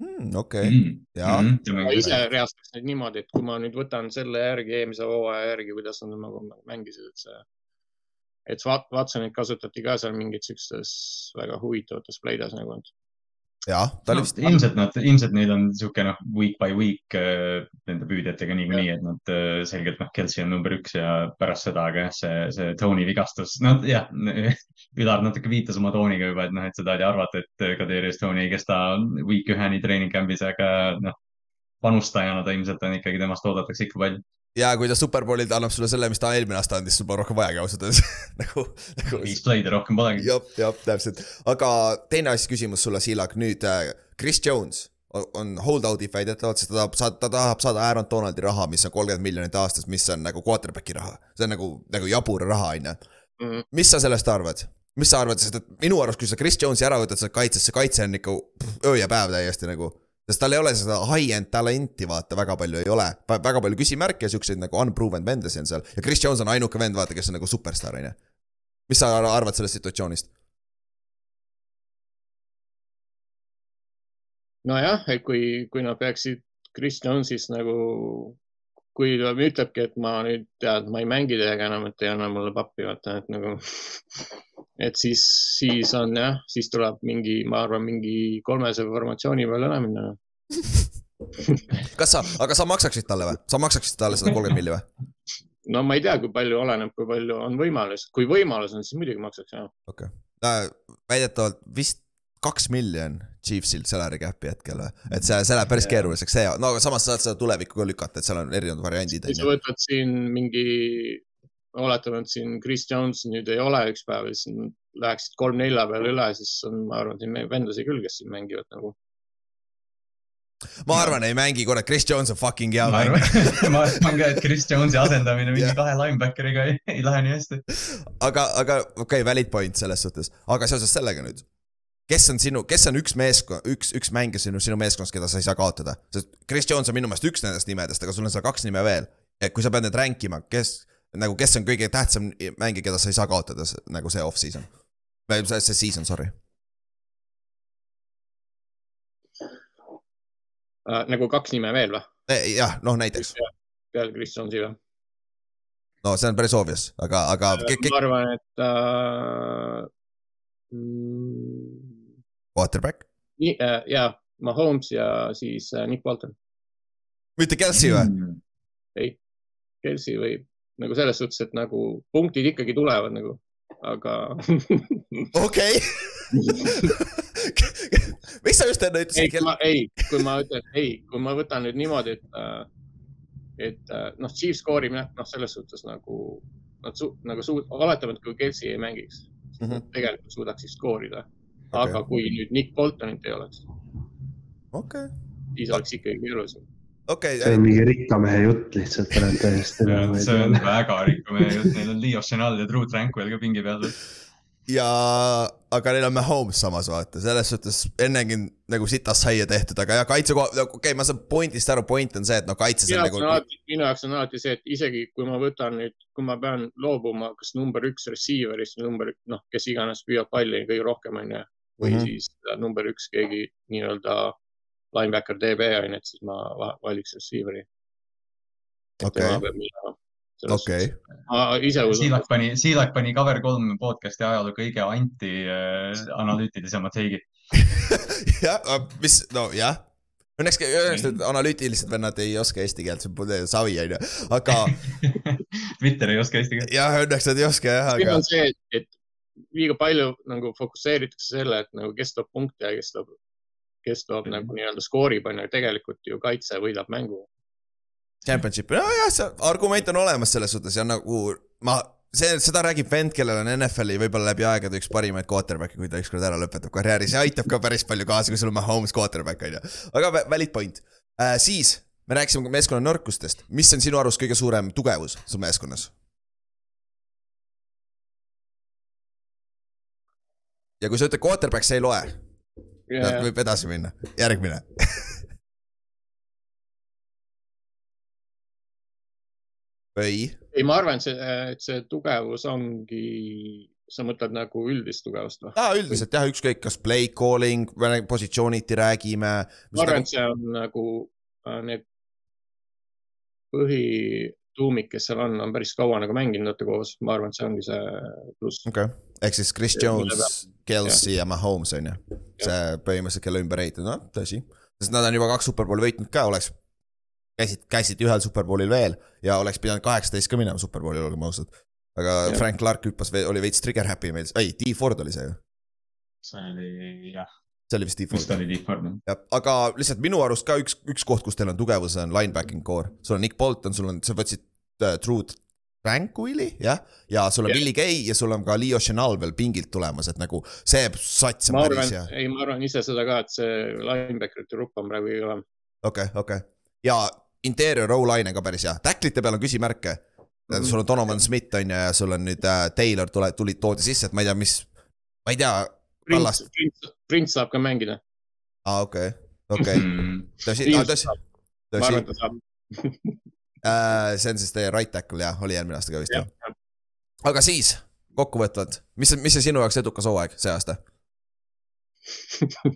Hmm, okei, Mm. jaa, ma ise reastaks neid niimoodi, et kui ma nüüd võtan selle järgi, eelmise hooaja järgi, kuidas nad nagu mängisid, et see, et Wat- Watsonit kasutati ka seal mingites siukestes väga huvitavates pleides nagu, et jaa, ta oli no, vist, ilmselt nad, ilmselt neil on niisugune noh, week by week äh, nende püüdjatega niikuinii, et nad äh, selgelt noh, Kelsey on number üks ja pärast seda, aga jah, see, see Tony vigastus, no jah, Ülar natuke viitas oma tooniga juba, et noh, et seda oli arvata, et Kadriorus Tony ei kesta week üheni treening camp'is, aga noh, panustajana ta ilmselt on ikkagi, temast oodatakse ikka palju. jaa, kui ta superbowlil annab sulle selle, mis ta eelmine aasta andis, sul pole rohkem vajagi ausalt öeldes nagu, nagu viis play'd ja rohkem polegi. jah, jah, täpselt, aga teine asi, küsimus sulle, Siilak, nüüd äh, Chris Jones on- on hold-out'i väidetavalt, sest ta tahab saada, ta tahab saada Aaron Donaldi raha, mis on kolmkümmend miljonit aastas, mis on nagu quarterback'i raha. see on nagu, nagu jabur raha, on ju. mm, mis sa sellest arvad? mis sa arvad, sest et minu arust, kui sa Chris Jonesi ära võtad sealt kaitsest, see kaitse on ikka öö ja päev täiesti nagu. Sest tal ei ole seda high-end talenti, vaata, väga palju ei ole. väga palju küsimärke ja siukseid nagu unproven vendasi on seal ja Chris Jones on ainuke vend, vaata, kes on nagu superstaar, on ju. mis sa ar- arvad sellest situatsioonist? nojah, et kui, kui nad peaksid Chris Jones'ist nagu, kui ta ütlebki, et ma nüüd tead, ma ei mängi teiega enam, et ei anna mulle pappi, vaata, et nagu, et siis, siis on jah, siis tuleb mingi, ma arvan, mingi kolmese formatsiooni peale üle minna. kas sa, aga sa maksaksid talle või? sa maksaksid talle seda kolmkümmend milli või? no ma ei tea, kui palju oleneb, kui palju on võimalus, kui võimalus on, siis muidugi maksaks jah. äh, väidetavalt vist kaks miljon Chiefsil salary cap'i hetkel või, et see, see läheb päris Jaa. keeruliseks, see, no aga samas saad seda tulevikku ka lükata, et seal on erinevad variandid, on sa võtad siin mingi, oletame, et siin Chris Jones nüüd ei ole üks päev ja siis läheksid kolm-nelja peale üle, siis on, ma arvan, siin vendasid küll, kes siin mängivad nagu. ma arvan, ei mängi, kurat, Chris Jones on fucking hea ma mäng. arvan, ma arvan ka, et Chris Jones'i asendamine mingi kahe linebackeriga ei, ei lähe nii hästi. aga, aga okei okay,, valid point selles suhtes, aga seoses sellega nüüd. kes on sinu, kes on üks meeskond, üks, üks mängija sinu, sinu meeskonnas, keda sa ei saa kaotada, sest Chris Jones on minu meelest üks nendest nimedest, aga sul on seal kaks nime veel. et kui sa pead need rank ima, kes nagu, kes on kõige tähtsam mängija, keda sa ei saa kaotada, nagu see off-season. see, see season, sorry. uh,. nagu kaks nime veel või? jah, noh näiteks, peale Chris Jonesi või? no see on päris obvious, aga, aga ke- ma arvan, et uh,. Mm, quarterback, nii uh,, ja Mahomes ja siis uh, Nick Walton. mitte Kelsey või? Mm. ei, Kelsey võib nagu selles suhtes, et nagu punktid ikkagi tulevad nagu, aga okei. mis sa just enne ei, ütlesid ei, kui ma ütlen, ei, kui ma võtan nüüd niimoodi, et uh,, et uh, noh, Chiefs skoorib jah, noh, selles suhtes nagu nad su, nagu suud-, oletame, et kui Kelsey ei mängiks mm. -hmm. tegelikult suudaksid skoorida. aga kui nüüd Nick Boltonit ei oleks, okei, siis oleks ikkagi keerulisem. Okei see, on mingi rikka mehe jutt lihtsalt, olen täiesti. see on väga rikk meie jutt, neil on Leo Chenal ja Drew Tranquil ka pingi peal. ja, aga neil on Mahomes samas vaata, selles suhtes ennegi nagu sitast saia tehtud, aga jah, kaitse koha, okei okay,, ma saan point'ist aru, point on see, et no kaitses minu on jaoks on nagu, alati, minu jaoks on alati see, et isegi kui ma võtan nüüd, kui ma pean loobuma kas number üks receiver'ist või number, noh, kes iganes püüab palli kõige rohkem, onju. või mm. -hmm. siis äh, number üks keegi nii-öelda linebacker DB onju, et siis ma va- valiks receiver'i. Okei. okei, ma ise usun Siilak, pani, Siilak pani Cover kolm podcast'i ajaloo kõige anti äh, analüütilisema take'i. jah, mis, no jah. Õnneks, õnneks need analüütilised vennad ei oska eesti keelt, see on savi onju, aga Twitter ei oska eesti keelt. jah, õnneks nad ei oska jah, aga on see, et liiga palju nagu fokusseeritakse selle, et nagu kes toob punkte ja kes toob, kes toob Mhm. nagu nii-öelda skoorib onju, tegelikult ju kaitse võidab mängu. championship, nojah, see argument on olemas selles suhtes ja nagu ma, see, seda räägib vend, kellel on NFL-i võib-olla läbi aegade üks parimaid quarterback'e, kui ta ükskord ära lõpetab karjääri, see aitab ka päris palju kaasa, kui sul on Mahomes quarterback on ju. aga va- valid point äh,, siis me rääkisime meeskonna nõrkustest, mis on sinu arust kõige suurem tugevus sul meeskonnas? ja kui sa ütled quarterback, see ei loe, võib edasi minna, järgmine. või, ei, ma arvan, et see, et see tugevus ongi, sa mõtled nagu üldist tugevust või? aa üldiselt jah, ükskõik kas play calling, positsiooniti räägime. ma arvan, et see on nagu äh, need põhituumik, kes seal on, on päris kaua nagu mänginud vaata koos, ma arvan, et see ongi see pluss. okay., ehk siis Chris Jones, Kelsey ja Mahomes on ju, see põhimõtteliselt kelle ümber ehitatud, noh tõsi. sest nad on juba kaks superbowli võitnud ka, oleks, käisid, käisid ühel superbowlil veel ja oleks pidanud kaheksateist ka minema superbowlil, olgem ausad. aga ja. Frank Clark hüppas, oli veits trigger happy meil, ei, T Ford oli see ju, see oli jah, see oli vist vist Ford. oli Deep Ford. jah, aga lihtsalt minu arust ka üks, üks koht, kus teil on tugevus, on linebacking core, sul on Nick Bolton, sul on, sa võtsid äh, Drew Tranquilli, jah, ja sul on Jah. Willie Gay ja sul on ka Leo Chenal veel pingilt tulemas, et nagu see sats on ma päris hea., ei, ma arvan ise seda ka, et see linebacker'ite grupp on praegu kõige hullem. okei, okei. ja interior O-line on ka päris hea, tacklite peal on küsimärke. Mhm. sul on Donovan Smith on ju ja sul on nüüd äh, Taylor tule, tuli, toodi sisse, et ma ei tea, mis, ma ei tea. Prints, Prints, Prints saab ka mängida. aa okei, okei, tõsi, saab. ma arvan, et, ta saab. Äh, see on siis teie right tackle jah, oli eelmine aasta ka vist jah aga siis kokkuvõtvalt, mis, mis see sinu jaoks edukas hooaeg see aasta?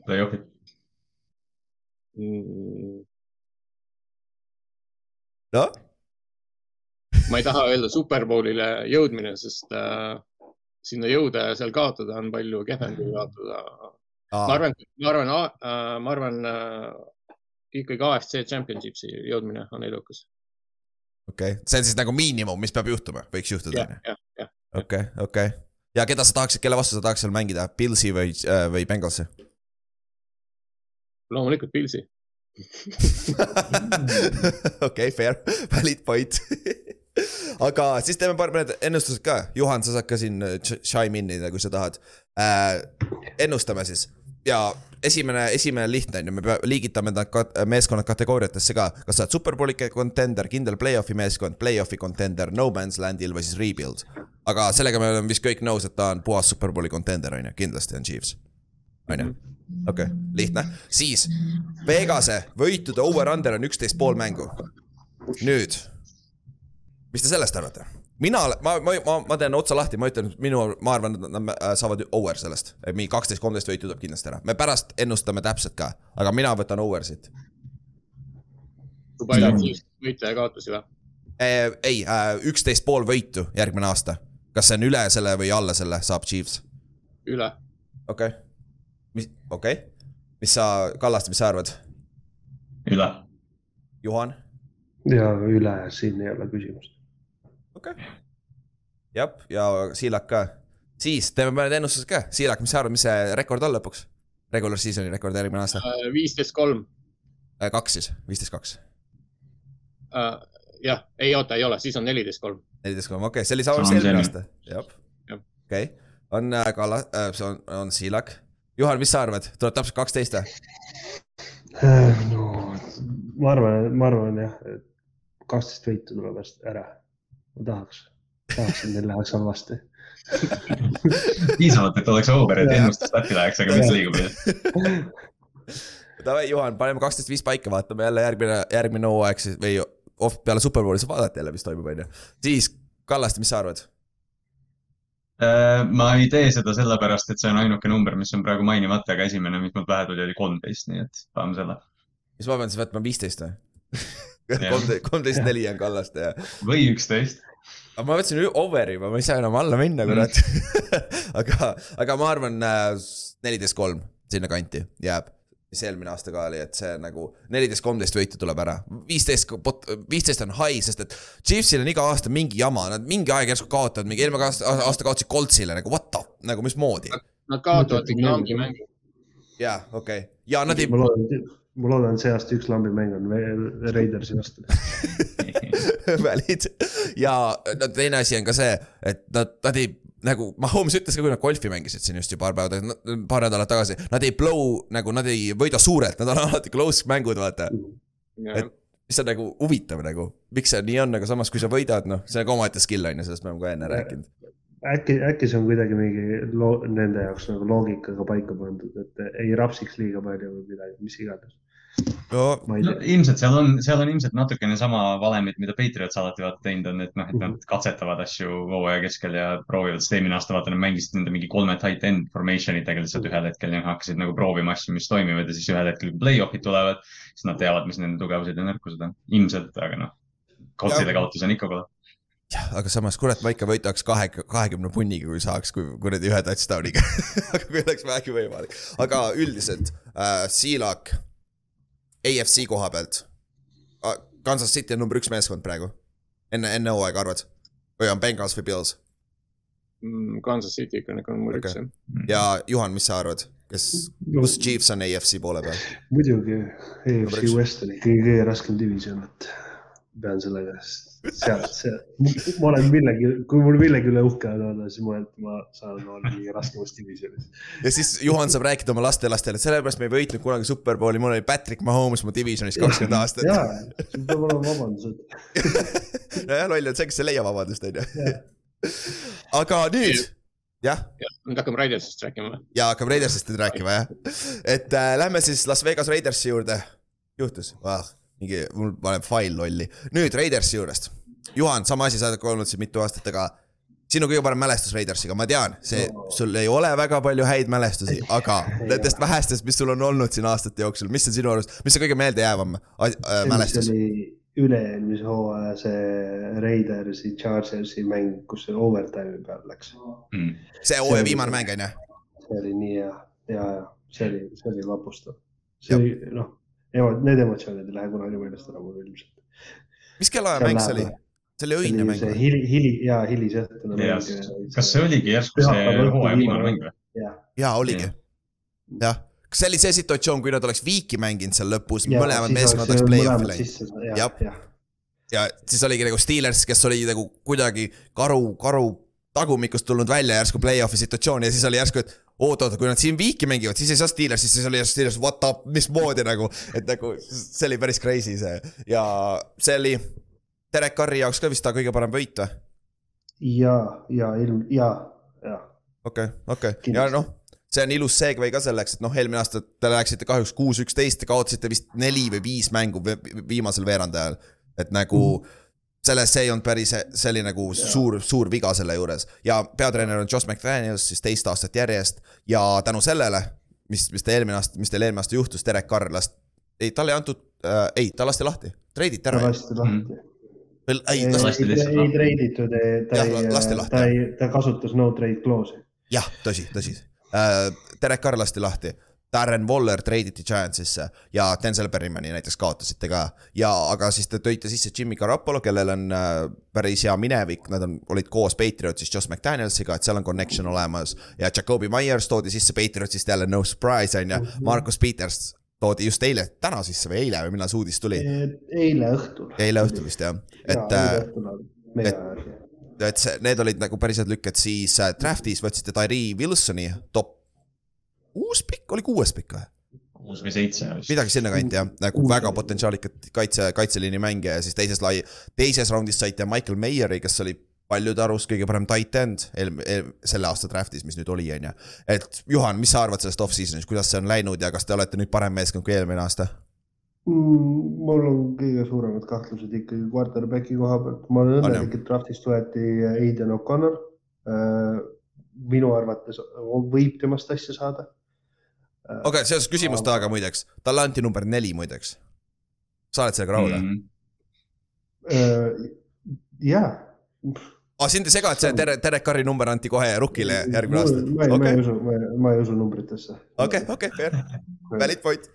Play-off'id. Noh, ma ei taha öelda Superbowlile jõudmine, sest äh, sinna jõuda ja seal kaotada on palju kehvem kui kaotada. ma arvan, ma arvan, ma arvan äh, ikkagi AFC Championship'i jõudmine on edukas. okei, see on siis nagu miinimum, mis peab juhtuma, võiks juhtuda on ju, okei, okei. ja keda sa tahaksid, kelle vastu sa tahaks seal mängida, Pilsi või, või Bengalsi? loomulikult Pilsi. okei, fair, valid point. aga siis teeme paar mõned ennustused ka, Juhan, sa saad ka siin äh, ch- chime in ida, kui sa tahad äh,. ennustame siis ja esimene, esimene lihtne on ju, me pea- liigitame nad kat- meeskonnad kategooriatesse ka, kas sa oled superbowli contender, kindel play-off'i meeskond, play-off'i contender, no man's land'il või siis rebuild. aga sellega me oleme vist kõik nõus, et ta on puhas superbowli contender on ju, kindlasti on Chiefs, on ju okei okay,, lihtne, siis Vegase võitude over-under on üksteist pool mängu. nüüd, mis te sellest arvate? mina, ma, ma, ma, ma teen otsa lahti, ma ütlen, minu, ma arvan, et nad äh, saavad over sellest. mingi kaksteist, kolmteist võitu tuleb kindlasti ära, me pärast ennustame täpselt ka, aga mina võtan over siit. kui palju on siis võite ja kaotusi või? ei, üksteist pool võitu järgmine aasta. kas see on üle selle või alla selle, saab Chiefs, üle, okei okay.. mis, okei okay., mis sa, Kallaste, mis sa arvad? üle. Juhan? ja üle, siin ei ole küsimust. Okei okay.. jah, ja Siilak ka. siis teeme mõned ennustused ka, Siilak, mis sa arvad, mis see rekord on lõpuks? Regular season'i rekord järgmine aasta, viisteist kolm. kaks siis, viisteist kaks, jah, ei oota, ei ole, siis on neliteist kolm. neliteist kolm, okei okay., see oli sama, mis eelmine aasta, jah. Okei on äh, Kalla- äh,, see on, on Siilak. Juhan, mis sa arvad, tuleb täpselt kaksteist või? no ma arvan, ma arvan jah, et kaksteist võitu tuleb ära. Ma tahaks, tahaks, et neil läheks halvasti. piisavalt, et oleks over, et ennustus läbi läheks, aga mitte liiga palju. Davai, Juhan, paneme kaksteist viis paika, vaatame jälle järgmine, järgmine hooaeg siis või oh, peale Superbowli saab vaadata jälle, mis toimub, onju. siis, Kallaste, mis sa arvad? Äh, ma ei tee seda sellepärast, et see on ainuke number, mis on praegu mainimata, aga esimene, mis mul pähe tuli, oli kolmteist, nii et paneme selle. siis ma pean siis võtma viisteist või? Kolmteist, kolmteist neli on Kallaste ja. või üksteist. aga ma võtsin overi, ma ei saa enam alla minna, kurat. aga, aga ma arvan neliteist kolm sinnakanti jääb, mis eelmine aasta ka oli, et see nagu neliteist, kolmteist võitu tuleb ära. viisteist, viisteist on high, sest et Chiefsil on iga aasta mingi jama, nad mingi aeg järsku kaotavad, mingi eelmine aasta, aasta kaotasid Coltsile nagu what the, nagu mismoodi. Nad kaotavad ikka lambi mängu. jaa, okei okay., ja nad ei ma, loodan, ma loodan, see aasta üks lambimäng on Raidersi vastu. välid ja no teine asi on ka see, et nad, nad ei nagu Mahomes ütles ka, kui nad golfi mängisid siin just ju paar päeva tagasi, paar nädalat tagasi, nad ei blow nagu nad ei võida suurelt, nad on alati close mängud, vaata. Et- mis on nagu huvitav nagu, miks see nii on, aga samas, kui sa võidad, noh, see on ka omaette skill on ju, sellest me oleme ka enne rääkinud. äkki, äkki see on kuidagi mingi loo-, nende jaoks nagu loogikaga paika pandud, et ei rapsiks liiga palju või midagi, mis iganes. No ilmselt seal on, seal on ilmselt natukene sama valemit, mida Patriots alati vaata teinud on, et noh, et nad katsetavad asju hooaja keskel ja proovivad, sest eelmine aasta vaata nad mängisid nende mingi kolme tight end formation itega lihtsalt ühel hetkel ja hakkasid nagu proovima asju, mis toimivad ja siis ühel hetkel, kui play-off'id tulevad, siis nad teavad, mis nende tugevused ja nõrkused on. ilmselt, aga noh, Coltsile kaotus on ikka kole. jah, aga samas kurat, ma ikka võidaks kahe, kahekümne punniga, kui saaks, kui kuradi ühe touchdown'iga. aga kui oleks vähegi võimalik, aga üldiselt äh, Siilak AFC koha pealt. Kansas City on number üks meeskond praegu. enne, enne hooaega arvad? või on Bengals või Bills? Mm, Kansas City ikka nagu number üks Okei. jah. ja Juhan, mis sa arvad, kes, kus Chiefs on AFC poole peal? muidugi, üks. EFC West on ikkagi kõige raskem division, et pean sellega, sealt, see, ma olen millegi, kui mul millegi üle uhke on olla, siis ma, ma saan olla kõige raskemas divisionis. ja siis Juhan saab rääkida oma lastelastele, et sellepärast me ei võitnud kunagi Superbowli, mul oli Patrick Mahomes mu divisionis kakskümmend aastat. jaa, sul peab olema vabandused. nojah, loll on see, kes ei leia vabandust, onju. aga nüüd, jah, nüüd hakkame Raidersist rääkima või? ja hakkame Raidersist nüüd rääkima, jah. et äh, lähme siis Las Vegas Raidersi juurde. juhtus ah,, mingi, mul paneb fail lolli. nüüd Raidersi juurest. Juhan, sama asi, sa oled ka olnud siin mitu aastat, aga sinu kõige parem mälestus Raidersiga, ma tean, see, sul ei ole väga palju häid mälestusi, aga nendest vähestest, mis sul on olnud siin aastate jooksul, mis on sinu arust, mis on kõige meeldejäävam äh, mälestus? üle-eelmise hooaja see Raidersi, Chargersi mäng, kus see overtime'i peal läks. Mm. see hooaja viimane mäng on ju? see oli nii hea, ja, ja see oli, see oli vapustav. see oli noh, need emotsioonid ei lähe kunagi meelest ära mul ilmselt. mis kellaaja mäng see oli? See oli öine mäng hili, hili ja hilisõhtune Jaa, mäng. kas see oligi järsku see hooaja viimane mäng või? jah, jaa, oligi. jah, kas see oli see situatsioon, kui nad oleks viiki mänginud seal lõpus, mõlemad meeskonnad oleks play-off'i läinud. jah, ja siis oligi nagu Steelers, kes oli nagu kuidagi karu, karu tagumikust tulnud välja järsku play-off'i situatsiooni ja siis oli järsku, et oot-oot, kui nad siin viiki mängivad, siis ei saa Steelers, siis oli järsku Steelers, what up, mismoodi nagu, et nagu see oli päris crazy see ja see oli Derek Carri jaoks ka vist ta kõige parem võit või? ja, ja ilm, ja, ja okei, okei ja Kindlasti. noh, see on ilus segway ka selleks, et noh, eelmine aasta te läksite kahjuks kuus, üksteist, te kaotasite vist neli või viis mängu vi- viimasel veerandajal. et nagu selles, see ei olnud päris, oli nagu suur, suur viga selle juures ja peatreener on Josh McDaniels siis teist aastat järjest ja tänu sellele, mis, mis ta eelmine aasta, mis teil eelmine aasta juhtus, Derek Carr last-, ei, talle ei antud äh,, ei, ta lasti lahti. treiditi ära ta lasti lahti. Või ei, lasti ei, ei treiditud, ta Jah, ei ta ei, ta kasutas no trade clause'i. jah, tõsi, tõsi äh,. Derek Carr lasti lahti. Darren Waller treiditi Giantsisse ja Denzel Berrimani näiteks kaotasite ka ja, aga siis te tõite sisse Jimmy Garoppolo, kellel on äh, päris hea minevik, nad on, olid koos Patriotsis Josh McDanielsiga, et seal on connection olemas. ja Jakobi Myers toodi sisse Patriotsist jälle no surprise on ju, Markus Peters toodi just eile, täna sisse või eile või millal see uudis tuli? eile õhtul. eile õhtul vist jah, et eile äh, järgi. et see, need olid nagu päris head lükked, siis äh, draft'is võtsite Tyree Wilsoni top, uus pikk, oli kuues pikk või? kuus või seitse vist. midagi sinnakanti jah, nagu väga potentsiaalikat kaitse, kaitseliini mängija ja siis teises lai, teises raundis saite Michael Mayeri, kes oli paljude arust kõige parem tight end eel, eel, selle aasta draft'is, mis nüüd oli, on ju. et Juhan, mis sa arvad sellest off-season'ist, kuidas see on läinud ja kas te olete nüüd parem meeskond kui eelmine aasta? Mm, mul on kõige suuremad kahtlused ikkagi quarterback'i koha pealt, ma olen õnnelik, et draft'ist võeti Aiden O'Connor. minu arvates võib temast asja saada. okei okay,, seoses küsimuste ajaga muideks, talle anti number neli muideks. sa oled sellega rahul mm.? Äh, jaa. aa, sind ei sega, et see Derek, Derek Carri number anti kohe Rookile järgmine aasta? ma ei, ma ei okei, usu, ma ei usu numbritesse. okei, okei, fair, valid point.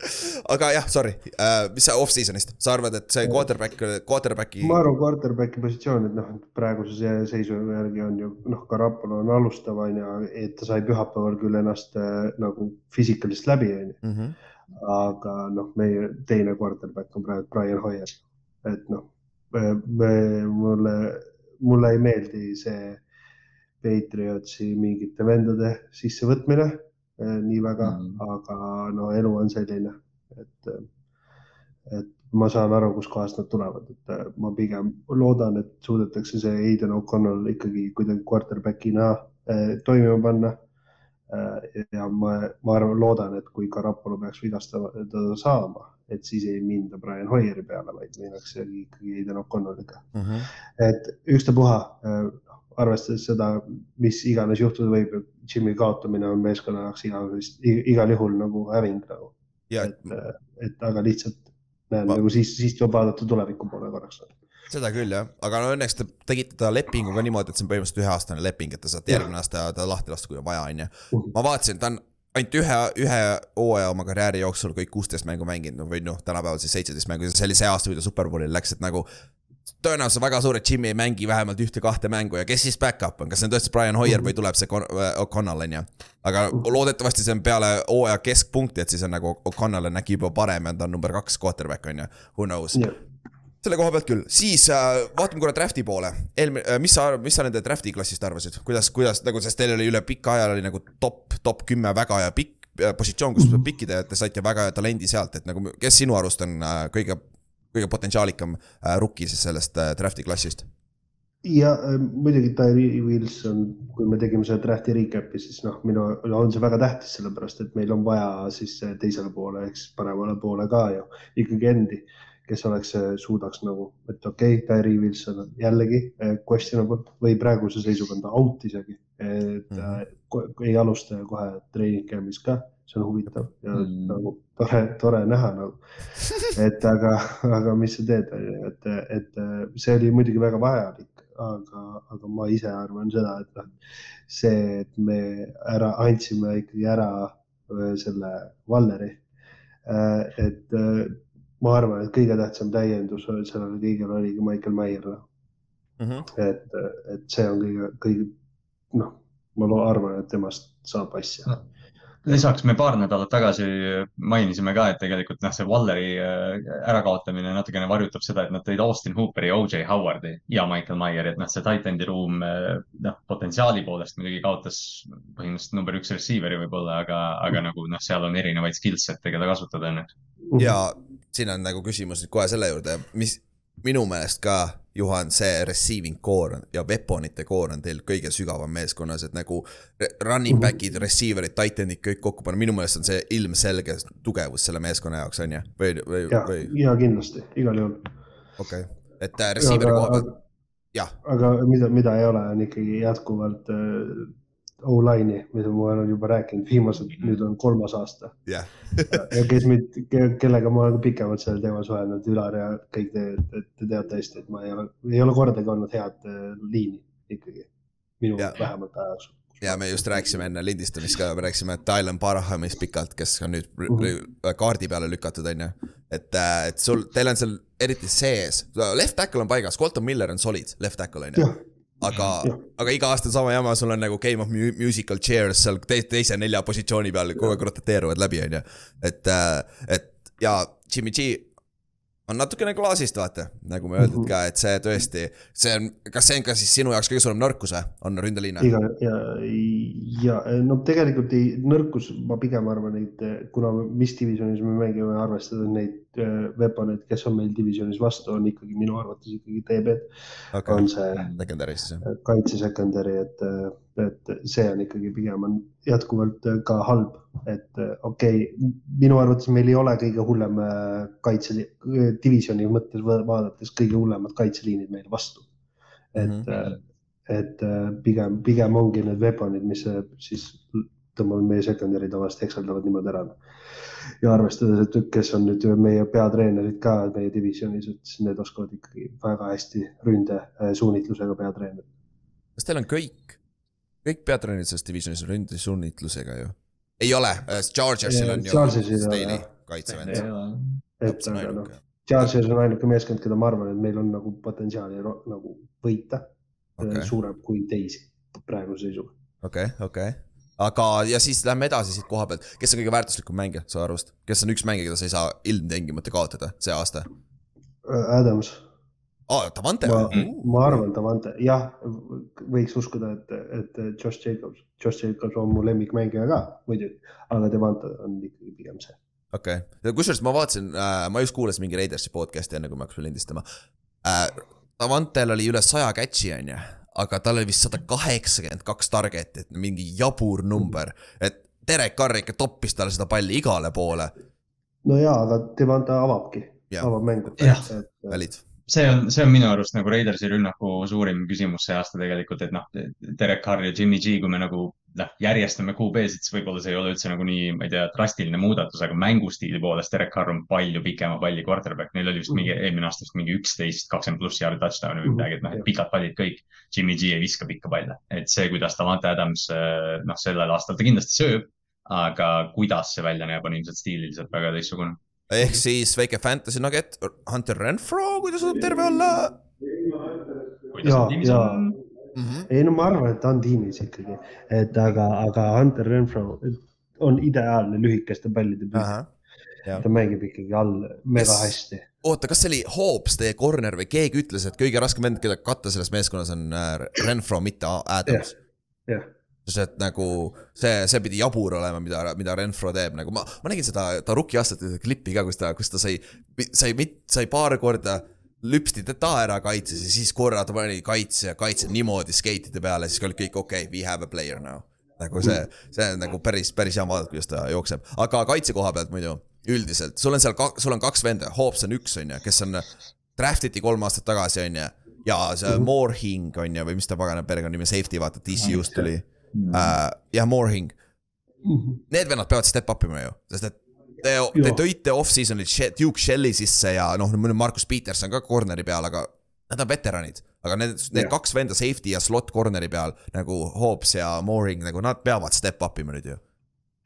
aga jah, sorry uh,, mis sa off-season'ist, sa arvad, et see quarterback, quarterback'i ma arvan, quarterback'i positsioon, et noh, praeguse se- seisu järgi on ju noh, Garapolo on alustav on ju, et ta sai pühapäeval küll ennast äh, nagu füüsikalist läbi on ju? -hmm. aga noh, meie teine quarterback on praegu Brian Hoyer, et noh, me, mulle, mulle ei meeldi see Patriotsi mingite vendade sissevõtmine eh, nii väga mm. -hmm. aga no elu on selline, et, et ma saan aru, kuskohast nad tulevad, et eh, ma pigem loodan, et suudetakse see Aiden O'Connell ikkagi kuidagi quarterback'ina eh, toimima panna. ja ma, ma arvan, loodan, et kui Garapolo peaks vigastada saama, et siis ei minda Brian Hoieri peale, vaid minnakse ikkagi Aiden O'Connelliga Mm -hmm. et ükstapuha, arvestades seda, mis iganes juhtuda võib, Jimmy kaotamine on meeskonna jaoks igavesti, igal juhul nagu häving nagu, et, et aga lihtsalt näen Ma- nagu siis, siis tuleb vaadata tuleviku poole korraks. seda küll jah, aga no õnneks te tegite ta lepingu ka niimoodi, et see on põhimõtteliselt üheaastane leping, et te saate järgmine aasta ta lahti lasta, kui on vaja, on ju. ma vaatasin, ta on ainult ühe, ühe hooaja oma karjääri jooksul kõik kuusteist mängu mänginud või noh, tänapäeval siis seitseteist mängu, see oli see aasta, kui ta superbowlile läks, et nagu tõenäoliselt väga suur, et Jimmy ei mängi vähemalt ühte-kahte mängu ja kes siis back-up on, kas see on tõesti Brian Hoier või tuleb see äh, O'Connell on ju. aga loodetavasti see on peale hooaja keskpunkti, et siis on nagu O'Connell on äkki juba parem ja ta on number kaks quarterback on ju, who knows. Selle koha pealt küll, siis äh, vaatame korra draft'i poole. eelmine äh,, mis sa, mis sa nende draft'i klassist arvasid, kuidas, kuidas nagu, sest teil oli üle pika aja oli nagu top, top kümme väga hea pikk äh, positsioon, kus pikkida ja te saite väga hea talendi sealt, et nagu kes sinu arust on äh, kõige, kõige potentsiaalikam äh, rookie siis sellest äh, draft'i klassist? ja äh, muidugi Tyree Wilson, kui me tegime selle draft'i recap'i, siis noh, minu on see väga tähtis, sellepärast et meil on vaja siis äh, teisele poole ehk siis paremale poole ka ju ikkagi endi, kes oleks, suudaks nagu, et okei okay,, Tyree Wilson on jällegi äh, questionable või praeguse seisuga on ta out isegi, et mm. -hmm. ei alusta ju kohe treening camp'is ka, see on huvitav ja mm. -hmm. nagu tore, tore näha nagu. et aga, aga mis sa teed, on ju, et, et see oli muidugi väga vajalik, aga, aga ma ise arvan seda, et noh, see, et me ära andsime ikkagi ära selle Valleri. et ma arvan, et kõige tähtsam täiendus sellele kõigele oligi Michael Meyer, et, et see on kõige, kõige noh, ma arvan, et temast saab asja. lisaks me paar nädalat tagasi mainisime ka, et tegelikult noh, see Walleri äh, ärakaotamine natukene varjutab seda, et nad tõid Austin Hooperi, OJ Howardi ja Michael Myeri, et noh, see tight end'i ruum äh, noh, potentsiaali poolest muidugi kaotas põhimõtteliselt number üks receiver'i võib-olla, aga, aga nagu noh, seal on erinevaid skillset'e, keda kasutada on. ja siin on nagu küsimus nüüd kohe selle juurde, mis minu meelest ka, Juhan, see receiving core ja weapon'ite core on teil kõige sügavam meeskonnas, et nagu running back'id, receiver'id, tight end'id kõik kokku panna, minu meelest on see ilmselge tugevus selle meeskonna jaoks, on ju, või, või, ja või, ja kindlasti, igal juhul. okei. Okay., et äh, receiver'i koha pealt, jah, aga mida, mida ei ole, on ikkagi jätkuvalt äh, O-line'i, mida ma olen juba rääkinud, viimased, nüüd on kolmas aasta. jah, ja kes mind, kellega ma olen pikemalt sellel teemal suhelnud, Ülar ja kõik te, te teate hästi, et ma ei ole, ei ole kordagi olnud head äh, liini ikkagi. minu Ja. vähemalt aja jooksul. ja me just rääkisime enne lindistamist ka, me rääkisime Dylan Barhamist pikalt, kes on nüüd r- Mhm. r- kaardi peale lükatud, on ju. et, et sul, teil on seal eriti sees, left tackle on paigas, Colton Miller on solid, left tackle on ju. Aga aga iga aasta sama jama, sul on nagu Game of Mu- Musical Chairs seal te teise nelja positsiooni peal kogu aeg roteeruvad läbi, on ju. et, et ja Jimmy G on natukene klaasist, vaata, nagu me öeldud Mhm. ka, et see tõesti, see on, kas see on ka siis sinu jaoks kõige suurem nõrkus või, on ründeliin? iga ja, ja no tegelikult ei, nõrkus, ma pigem arvan, et kuna mis divisionis me mängime, arvestades neid äh, weaponeid, kes on meil divisionis vastu, on ikkagi minu arvates ikkagi DB-d okei on, see kaitse secondary, et, et see on ikkagi pigem on jätkuvalt ka halb, et okei okay,, minu arvates meil ei ole kõige hullem äh, kaitse, divisjoni mõttes va- vaadates kõige hullemad kaitseliinid meil vastu. et mm. -hmm. et äh, pigem, pigem ongi need weaponid, mis äh, siis tõmbavad meie secondary tavaliselt hekseldavad niimoodi ära. ja arvestades, et kes on nüüd meie peatreenerid ka meie divisjonis, et siis need oskavad ikkagi väga hästi ründe äh, suunitlusega peatreenerid. kas teil on kõik, kõik peatreenerid selles divisionis on ründesuunitlusega ju? ei ole, Chargersil on ju Chargersil ei ole, Staley kaitsevend. Chargers on ainuke meeskond, keda ma arvan, et meil on nagu potentsiaali nagu võita okay. suurem kui teisi praeguse seisuga. okei, okei. aga, ja siis lähme edasi siit koha pealt, kes on kõige väärtuslikum mängija su arust, kes on üks mängija, keda sa ei saa ilmtingimata kaotada see aasta? Adams, aa, Davante ma või?, ma arvan, Davante, jah, võiks uskuda, et, et Josh Jacobs, Josh Jacobs on mu lemmikmängija ka muidugi, aga Davante on ikkagi pigem see. okei okay., kusjuures ma vaatasin äh,, ma just kuulasin mingi Raidersi podcast'i enne, kui me hakkasime lindistama äh,. Davantel oli üle saja catch'i on ju, aga tal oli vist sada kaheksakümmend kaks target'i, et mingi jabur number, et Derek Carr ikka toppis talle seda palli igale poole, no jaa, aga Davante avabki, avab mängu. Jah. valid. See on, see on minu arust nagu Raidersi rünnaku suurim küsimus see aasta tegelikult, et noh, Derek Carr ja Jimmy G, kui me nagu noh, järjestame QB-sid, siis võib-olla see ei ole üldse nagu nii, ma ei tea, drastiline muudatus, aga mängustiili poolest Derek Carr on palju pikema palli quarterback, neil oli vist mingi eelmine aasta vist mingi üksteist, kakskümmend pluss jaardi touchdown'i või midagi, et noh, et pikad pallid kõik. Jimmy G ei viska pikka palle, et see, kuidas Davante Adams noh, sellel aastal ta kindlasti sööb, aga kuidas see välja näeb, on ilmselt stiililiselt väga teistsugune. Ehk siis väike fantasy nugget, Hunter Renfro, kui ta suudab terve olla jaa. on? mm. -hmm. ei no ma arvan, et ta on tiimis ikkagi, et aga, aga Hunter Renfro on ideaalne lühikeste pallide püüdja. ta mängib ikkagi all mega Yes. hästi. oota, kas see oli Hobbs, teie corner või keegi ütles, et kõige raskem vend, keda katta selles meeskonnas on äh, Renfro, mitte Adams jah, sest et nagu see, see pidi jabur olema, mida, mida Renfro teeb, nagu ma, ma nägin seda, ta rookie aastate klippi ka, kus ta, kus ta sai, sai, sai paar korda lüpsti ta ära kaitses ja siis korra ta pani kaitse ja kaitse niimoodi skeitide peale, siis olid kõik okei okay,, we have a player now. nagu see, see on nagu päris, päris hea vaadata, kuidas ta jookseb, aga kaitse koha pealt muidu üldiselt, sul on seal, sul on kaks venda, Hobbs on üks, on ju, kes on, draft iti kolm aastat tagasi, on ju, ja see Moorhing on ju, või mis ta pagana perekonnanimi, safety vaata, TCU-st tuli äh,. jah, Moorhing, need vennad peavad step up ima ju, sest et te, te tõite off-season'il Duke Shelly sisse ja noh, Markus Peterson ka corner'i peal, aga nad on veteranid. aga need, need Jah. kaks venda safety ja slot corner'i peal nagu Hobbs ja Mooring nagu nad peavad step up ima nüüd ju.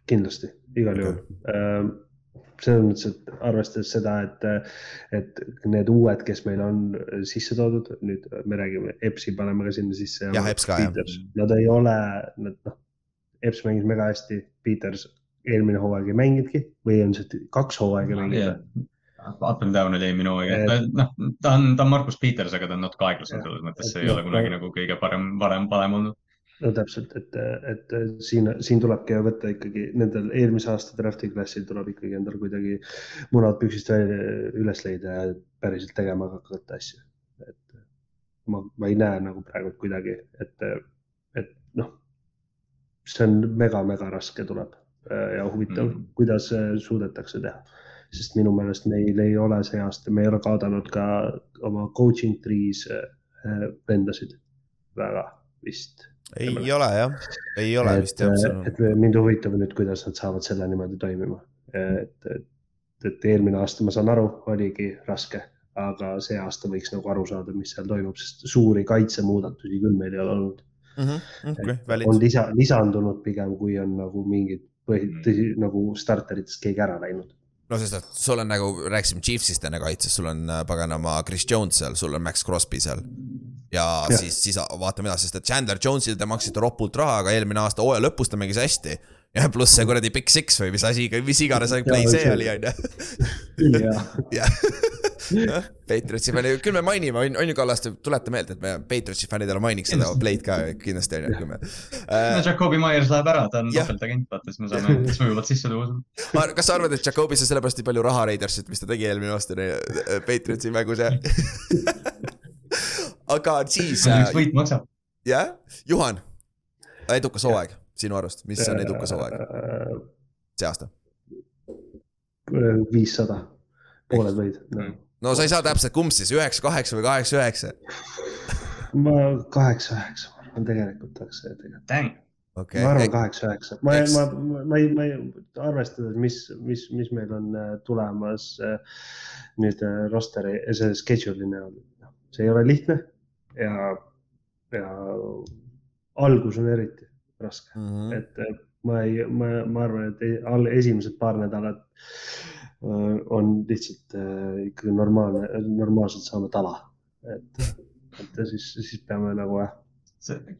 kindlasti, igal juhul. Selles mõttes, et arvestades seda, et, et need uued, kes meil on sisse toodud, nüüd me räägime, Epsi paneme ka sinna sisse. Jah, Eps ka, jah. Nad ei ole, nad noh, Eps mängis mega hästi, Peters eelmine hooaeg ei mänginudki või on see kaks hooaega mänginud? Up and down oli eelmine hooaeg, Et- noh, ta on, ta on Markus Peters, aga ta on natuke aeglasem selles mõttes, Et see ei ole noh, kunagi ta- nagu kõige parem, parem, parem olnud. No täpselt, et, et siin, siin tulebki võtta ikkagi nendel eelmise aasta draft'i klassil tuleb ikkagi endal kuidagi munad püksist üles leida ja päriselt tegema hakata asju. et ma, ma ei näe nagu praegu kuidagi, et, et noh, see on mega-mega raske tuleb ja huvitav mm., kuidas äh, suudetakse teha. sest minu meelest meil ei ole see aasta, me ei ole kaotanud ka oma coaching tree's äh, vendasid väga vist. ei ole jah, ei ole vist jah, see et on, mind huvitab nüüd, kuidas nad saavad selle niimoodi toimima. et, et, et eelmine aasta, ma saan aru, oligi raske, aga see aasta võiks nagu aru saada, mis seal toimub, sest suuri kaitsemuudatusi küll meil ei ole olnud. Mhm, okei, on valid, lisa, lisandunud pigem, kui on nagu mingid põhi, tõsi nagu starteritest keegi ära läinud. No sest, et sul on nagu, rääkisime Chiefsist enne kaitses, sul on äh, paganama Chris Jones seal, sul on Max Crosby seal. ja Jah. siis, siis vaatame edasi, sest et Chandler Jones'ile te maksite ropult raha, aga eelmine aasta hooaja lõpus ta mängis hästi. Ja pluss see kuradi Big Six või mis asi, mis iganes play see oli, on ju. ülihea. jah, Patriotsi fänni, küll me mainime, on on ju Kallaste, tuleta meelde, et me Patriotsi fännidele mainiks seda play'd ka kindlasti on ju, kui me no Jakobi Myers läheb ära, ta on topeltagent, vaata, siis me saame sujuvalt sisse tuua. Kas sa arvad, et Jakobi sai sellepärast nii palju raha Raidersilt, mis ta tegi eelmine aasta äh, Patriotsi mängus ja aga siis äh, võit maksab. jah, Juhan, edukas hooaeg sinu arust, mis on edukas hooaeg see aasta? viissada, pooled võid no.. no sa ei saa täpselt, kumb siis, üheksa, kaheksa või kaheksa, üheksa? ma kaheksa, üheksa, ma arvan tegelikult tahaks seda tegelikult. Okei ma arvan okay., kaheksa, üheksa, ma, ma, ma, ma ei, ma ei, arvestades, mis, mis, mis meil on äh, tulemas äh, nüüd äh, roster'i, see schedule'i näol, see ei ole lihtne ja, ja algus on eriti raske, mm. -hmm. et ma ei, ma, ma arvan, et ei- all esimesed paar nädalat äh, on lihtsalt äh, ikkagi normaalne, normaalselt saame tala, et, et ja siis, siis peame nagu jah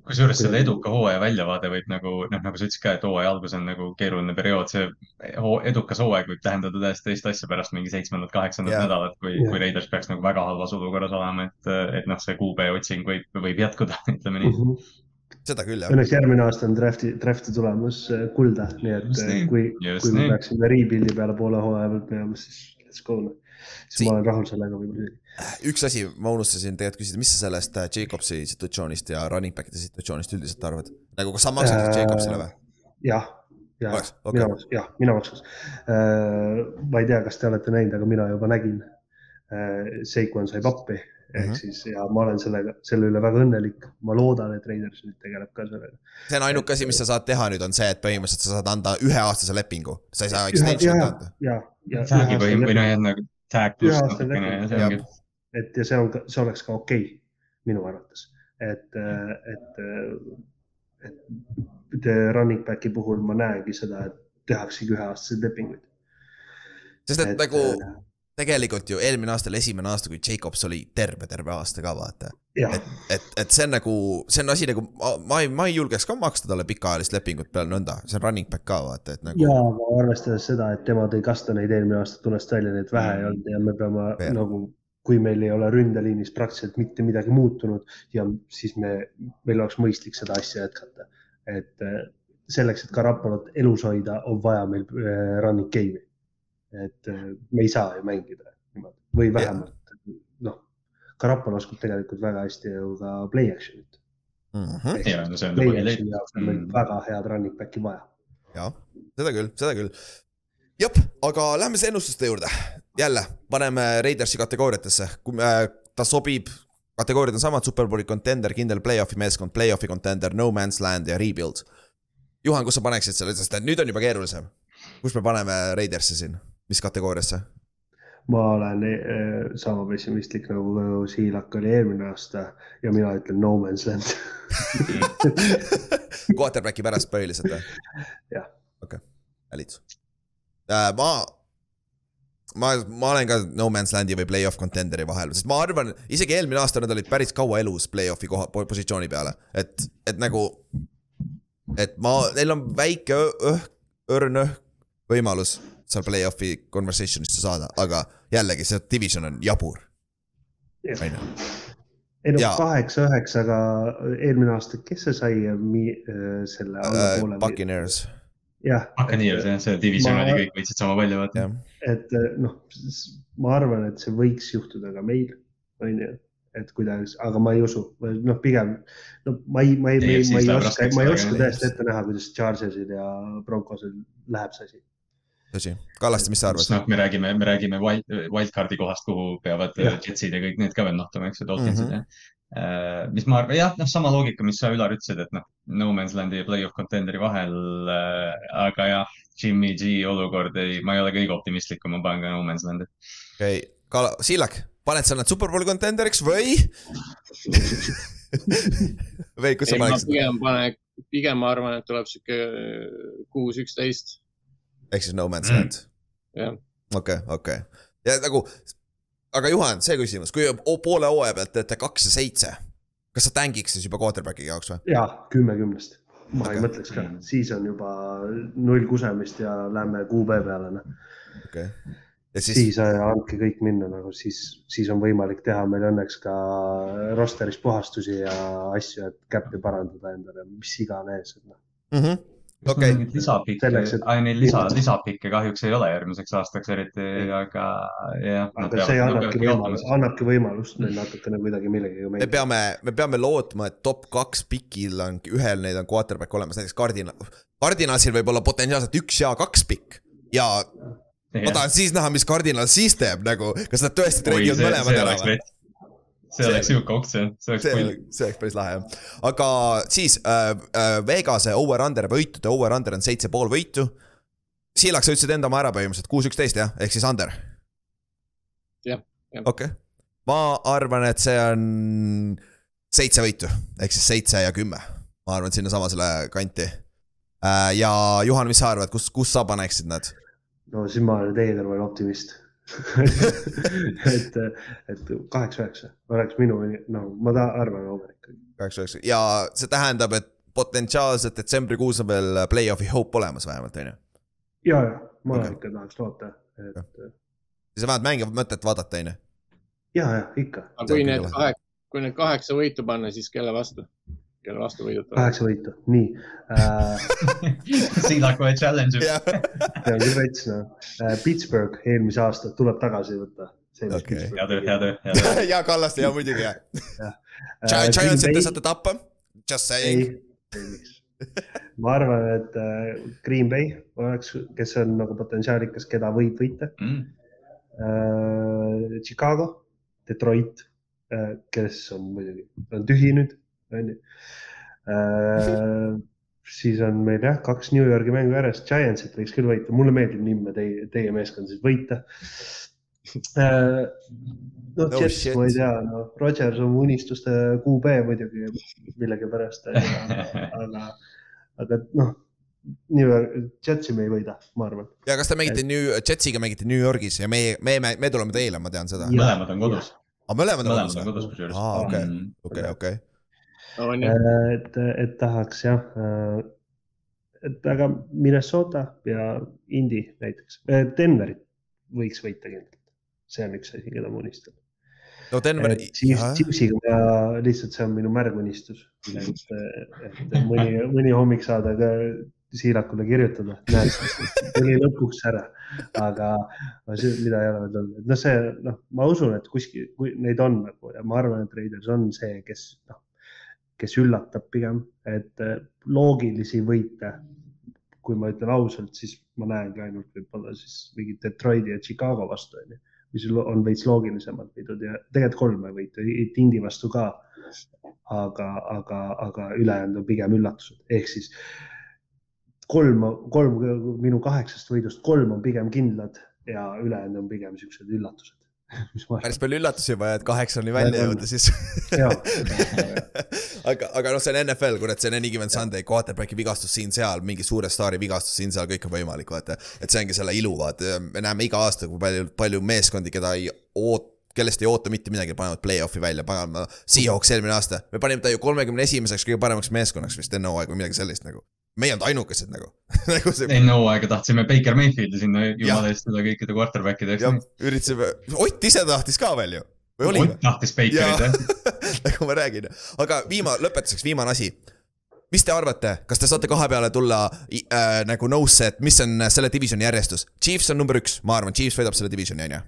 kusjuures selle eduka hooaja väljavaade võib nagu, noh, nagu sa ütlesid ka, et hooaja algus on nagu keeruline periood, see hoo- edukas hooaeg võib tähendada täiesti teist asja pärast mingi seitsmendat, kaheksandat Jah. nädalat, kui Jah. kui Raiders peaks nagu väga halvas olukorras olema, et, et noh, see kuupäeva otsing võib, võib jätkuda, ütleme nii. mm. -hmm. Seda küll jah. Õnneks järgmine aasta on draft'i, draft'i tulemas äh, kulda, nii et Just äh, kui, kui me peaksime rebuild'i peale poole hooaja pealt minema, siis let's go. siis Si- ma olen rahul sellega võib-olla isegi. üks asi, ma unustasin tegelikult küsida, mis sa sellest äh, Jacobsi situatsioonist ja running back'ide situatsioonist üldiselt arvad? nagu kas sa maksaksid Äh, Jacobsile või? jah, ja Oleks, okei. mina jah, mina maksaks. ma ei tea, kas te olete näinud, aga mina juba nägin. Seikon sai pappi ehk Mhm. siis ja ma olen sellega, selle üle väga õnnelik. ma loodan, et Raiders nüüd tegeleb ka sellega. see on ainuke asi, mis sa saad teha nüüd, on see, et põhimõtteliselt sa saad anda üheaastase lepingu, sa ei saa extension'it anda. ja, ja. Tag'i või, või noh, jah nagu tag pluss natukene ja see ongi. et ja see on, see oleks ka okei okay, minu arvates, et, et, et running back'i puhul ma näengi seda, et tehaksegi üheaastaseid lepinguid. sest et, Et, et nagu äh, tegelikult ju eelmine aasta oli esimene aasta, kui Jacobs oli terve, terve aasta ka vaata. et, et, et see on nagu, see on asi nagu, ma ei, ma ei julgeks ka maksta talle pikaajalist lepingut peale nõnda, see on running back ka vaata, et nagu. ja aga arvestades seda, et tema tõi kastaneid eelmine aasta tulest välja, neid vähe ei olnud ja me peame Fair. nagu, kui meil ei ole ründeliinis praktiliselt mitte midagi muutunud ja siis me, meil oleks mõistlik seda asja jätkata. et eh, selleks, et Karapalot elus hoida, on vaja meil eh, running game'i. Et eh, me ei saa ju mängida niimoodi või vähemalt noh, Karapal oskab tegelikult väga hästi ju ka play action'it. Mhm. ja no see on ta play action'i jaoks on meil Mm. väga head running back'i vaja. jah, seda küll, seda küll. jep, aga lähme siis ennustuste juurde. jälle paneme Raidersi kategooriatesse, kui äh, ta sobib, kategooriad on samad, superbowli contender, kindel play-off'i meeskond, play-off'i contender, no man's land ja rebuild. Juhan, kus sa paneksid selle, sest et nüüd on juba keerulisem. kus me paneme Raidersi siin, mis kategooriasse? ma olen eh, sama pessimistlik nagu Siilak oli eelmine aasta ja mina ütlen no man's land. Quarterbacki pärast põhiliselt või? Jah. okei okay., valid äh,. ma, ma, ma olen ka no man's land'i või play-off contenderi vahel, sest ma arvan, isegi eelmine aasta nad olid päris kaua elus play-off'i koha, positsiooni peale, et, et nagu. et ma, neil on väike õhk, õrn õhk võimalus seal play-off'i conversation'isse saada, aga jällegi see division on jabur, on ju. ei no Jaa. kaheksa-üheksaga eelmine aasta, kes see sai mi, eh, selle allapoole? Äh, Buccaneers, jah, Buccaneers jah, see division Ma- oli, kõik võitsid sama palju, vaata. et noh, ma arvan, et see võiks juhtuda ka meil, onju et kuidagi, aga ma ei usu, noh, pigem no ma ei, ma ei, ma ei, ma ei oska, ma ei oska tõesti ette näha, kuidas Chargersil ja Broncosel läheb see asi. tõsi, Kallaste, mis sa arvad? noh, me räägime, me räägime wild, wildcard'i kohast, kuhu peavad Jah. Jetsid ja kõik need ka veel nahtuma, eks ju, Dolphinsid mm -hmm. Äh, mis ma arvan, jah, noh, sama loogika, mis sa, Ülar, ütlesid, et noh, No Man's Landi ja Play-off Contenderi vahel. aga jah, Jimmy G olukord ei, ma ei ole kõige optimistlikum, ma panen ka No Man's Landi. okei okay., Kala, Siilak, paned sa nad Superbowli contenderiks või või kus sa paneksid? pigem panen, pigem ma arvan, et tuleb sihuke kuus, üksteist. Ehk siis No Man's Mm. Land jah, okei okay,, okei okay. ja nagu, aga Juhan, see küsimus, kui o- poole hooaja pealt teete kaks ja seitse, kas sa tängiks siis juba quarterback'i jaoks või? ja kümme kümnest, ma Okei. ei mõtleks ka, siis on juba null kusemist ja lähme QB peale, noh. okei okay.. ja siis, siis äh, andke kõik minna nagu siis, siis on võimalik teha meil õnneks ka roster'is puhastusi ja asju, et cap'i parandada endale, mis iganes, et noh. mm -hmm. Okei okay., lisapikke Selleks, et-, ai neil lisa, lisapikke kahjuks ei ole järgmiseks aastaks eriti, aga jah. aga see annabki võimalust, annabki võimalust neil natukene kuidagi millegagi me mängida. peame, me peame lootma, et top kaks pikil on, ühel neil on quarterback olemas, näiteks Cardinal, Cardinalsil võib olla potentsiaalselt üks ja kaks pikk ja ma tahan siis näha, mis Cardinal siis teeb nagu, kas nad tõesti treidivad mõlemad ära või? See oleks sihuke optsioon, see oleks see pull. see oleks päris lahe jah, aga siis äh, äh, Vegase over-under võitude over-under on seitse pool võitu. Siilak, sa ütlesid enda oma ära põhimõtteliselt kuus, üksteist jah, ehk siis under. Jah, jah. okei okay., ma arvan, et see on seitse võitu ehk siis seitse ja kümme, ma arvan, et sinnasamasele kanti. ja Juhan, mis sa arvad, kus, kus sa paneksid nad? no siis ma olen teie kõrval optimist et, et kaheksa-üheksa oleks minu, no ma ta- arvan over ikkagi. kaheksa, üheksa ja see tähendab, et potentsiaalselt detsembrikuus on veel play-off'i hope olemas vähemalt, on ju. ja, ja ma okay. ikka tahaks loota, et on vähemalt mängivat mõtet vaadata, on ju. ja, ja ikka aga kui need kaheksa, kui need kaheksa võitu panna, siis kelle vastu? Kelle vastu võidutavad? kaheksa võitu, nii äh. Siilaku challenge. see on küll rets, noh. Pittsburgh eelmise aasta tuleb tagasi võtta. Okei. hea töö, hea töö, hea töö. ja Kallaste ja muidugi jah. Äh, Giantsit te saate tappa, just saying., ma arvan, et äh, Green Bay oleks, kes on nagu potentsiaalikas, keda võib võita. Chicago, Detroit, kes on muidugi, on tühi nüüd, onju. siis on meil jah, kaks New Yorgi mängu järjest, Giantsit võiks küll võita, mulle meeldib nimme teie, teie meeskond siis võita. noh, No Jets ma ei tea, noh, Rodgers on unistuste QB muidugi millegipärast, aga, aga noh, New York, Jetsi me ei võida, ma arvan. ja kas te mängite New, Jetsiga mängite New Yorgis ja meie, me, me, me tuleme teile, ma tean seda. mõlemad on kodus, mõlemad on mõlemad kodus on või? kodus kusjuures. aa, okei, Mm. okei, okei. On ju, et, et tahaks jah, et aga Minnesota ja Indy näiteks, Denverit võiks võita kindlalt. see on üks asi, keda ma unistan. no Denver, Chiefsiga ma lihtsalt, see on minu märgunistus, et, et mõni, mõni hommik saada ka siilakule kirjutada, näed, tuli lõpuks ära, aga aga see, mida ei ole veel olnud, noh, see noh, ma usun, et kuskil, kui neid on nagu ja ma arvan, et Raiders on see, kes noh, kes üllatab pigem, et eh, loogilisi võite. kui ma ütlen ausalt, siis ma näengi ainult võib-olla siis mingi Detroiti ja Chicago vastu onju, mis on veits loogilisemad võidud ja tegelikult kolme võitu, Indy vastu ka. aga, aga, aga ülejäänud on pigem üllatused, ehk siis kolm, kolm minu kaheksast võidust kolm on pigem kindlad ja ülejäänud on pigem siuksed üllatused. päris palju üllatusi vaja, et kaheksani välja jõuda siis. Aga, aga noh, see on NFL, kurat, see on any given Sunday, quarterback'i vigastus siin-seal, mingi suure staari vigastus siin-seal, kõik on võimalik, vaata. et see ongi selle ilu, vaata, me näeme iga aasta, kui palju, palju meeskondi, keda ei oot-, kellest ei oota mitte midagi, panevad play-off'i välja, paneme. Seahawks eelmine aasta, me panime ta ju kolmekümne esimeseks kõige paremaks meeskonnaks vist enne hooaega või midagi sellist nagu. Meie ei olnud ainukesed nagu, nagu see. enne hooaega tahtsime Baker Mayfieldi sinna jumala eest üle kõikide quarterback ideks ja. üritasime, Ott ise tahtis ka veel ju. Ott? tahtis Bakerit jah. nagu ma räägin, aga viima-, lõpetuseks viimane asi. mis te arvate, kas te saate kahe peale tulla äh, nagu nõusse, et mis on selle divisioni järjestus? Chiefs on number üks, ma arvan, Chiefs võidab selle divisioni, on ju.